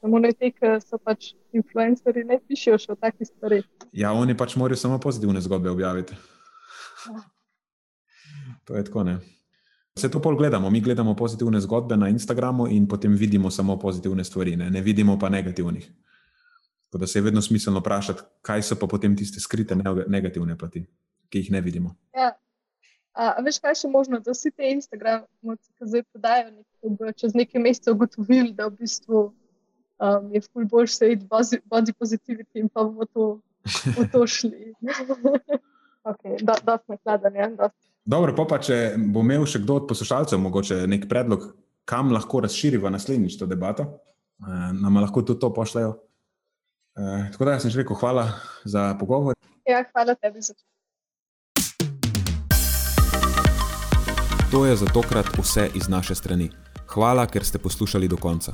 Samo ne te, ki so pač influencerji, ne pišejo še o takih stvareh. Ja, oni pač morajo samo pozitivne zgodbe objaviti. Ja. To je tako. Ne? Vse to pol gledamo. Mi gledamo pozitivne zgodbe na Instagramu in potem vidimo samo pozitivne stvari, ne, ne vidimo pa negativnih. Tako da se je vedno smiselno vprašati, kaj so pa potem tiste skrite negativne plati, ki jih ne vidimo. Ja. A, a veš, kaj še možno, da vsi te Instagrami, ki zdaj podajo, bodo čez nekaj mesecev ugotovili, da v bistvu um, je ful bolj se id body positivity in pa bomo to, bomo to šli. okay, da, da smo hladani. Ja, Dobro, pa, pa če bo imel še kdo od poslušalcev mogoče nek predlog, kam lahko razširiva naslednjič to debato, eh, nam lahko tudi to pošljajo. Uh, tako da sem že rekel, hvala za pogovor. Ja, hvala tebi za to. To je za tokrat vse iz naše strani. Hvala, ker ste poslušali do konca.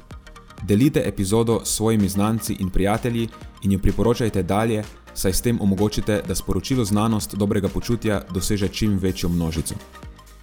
Delite epizodo s svojimi znanci in prijatelji in jo priporočajte dalje, saj s tem omogočite, da sporočilo znanost dobrega počutja doseže čim večjo množico.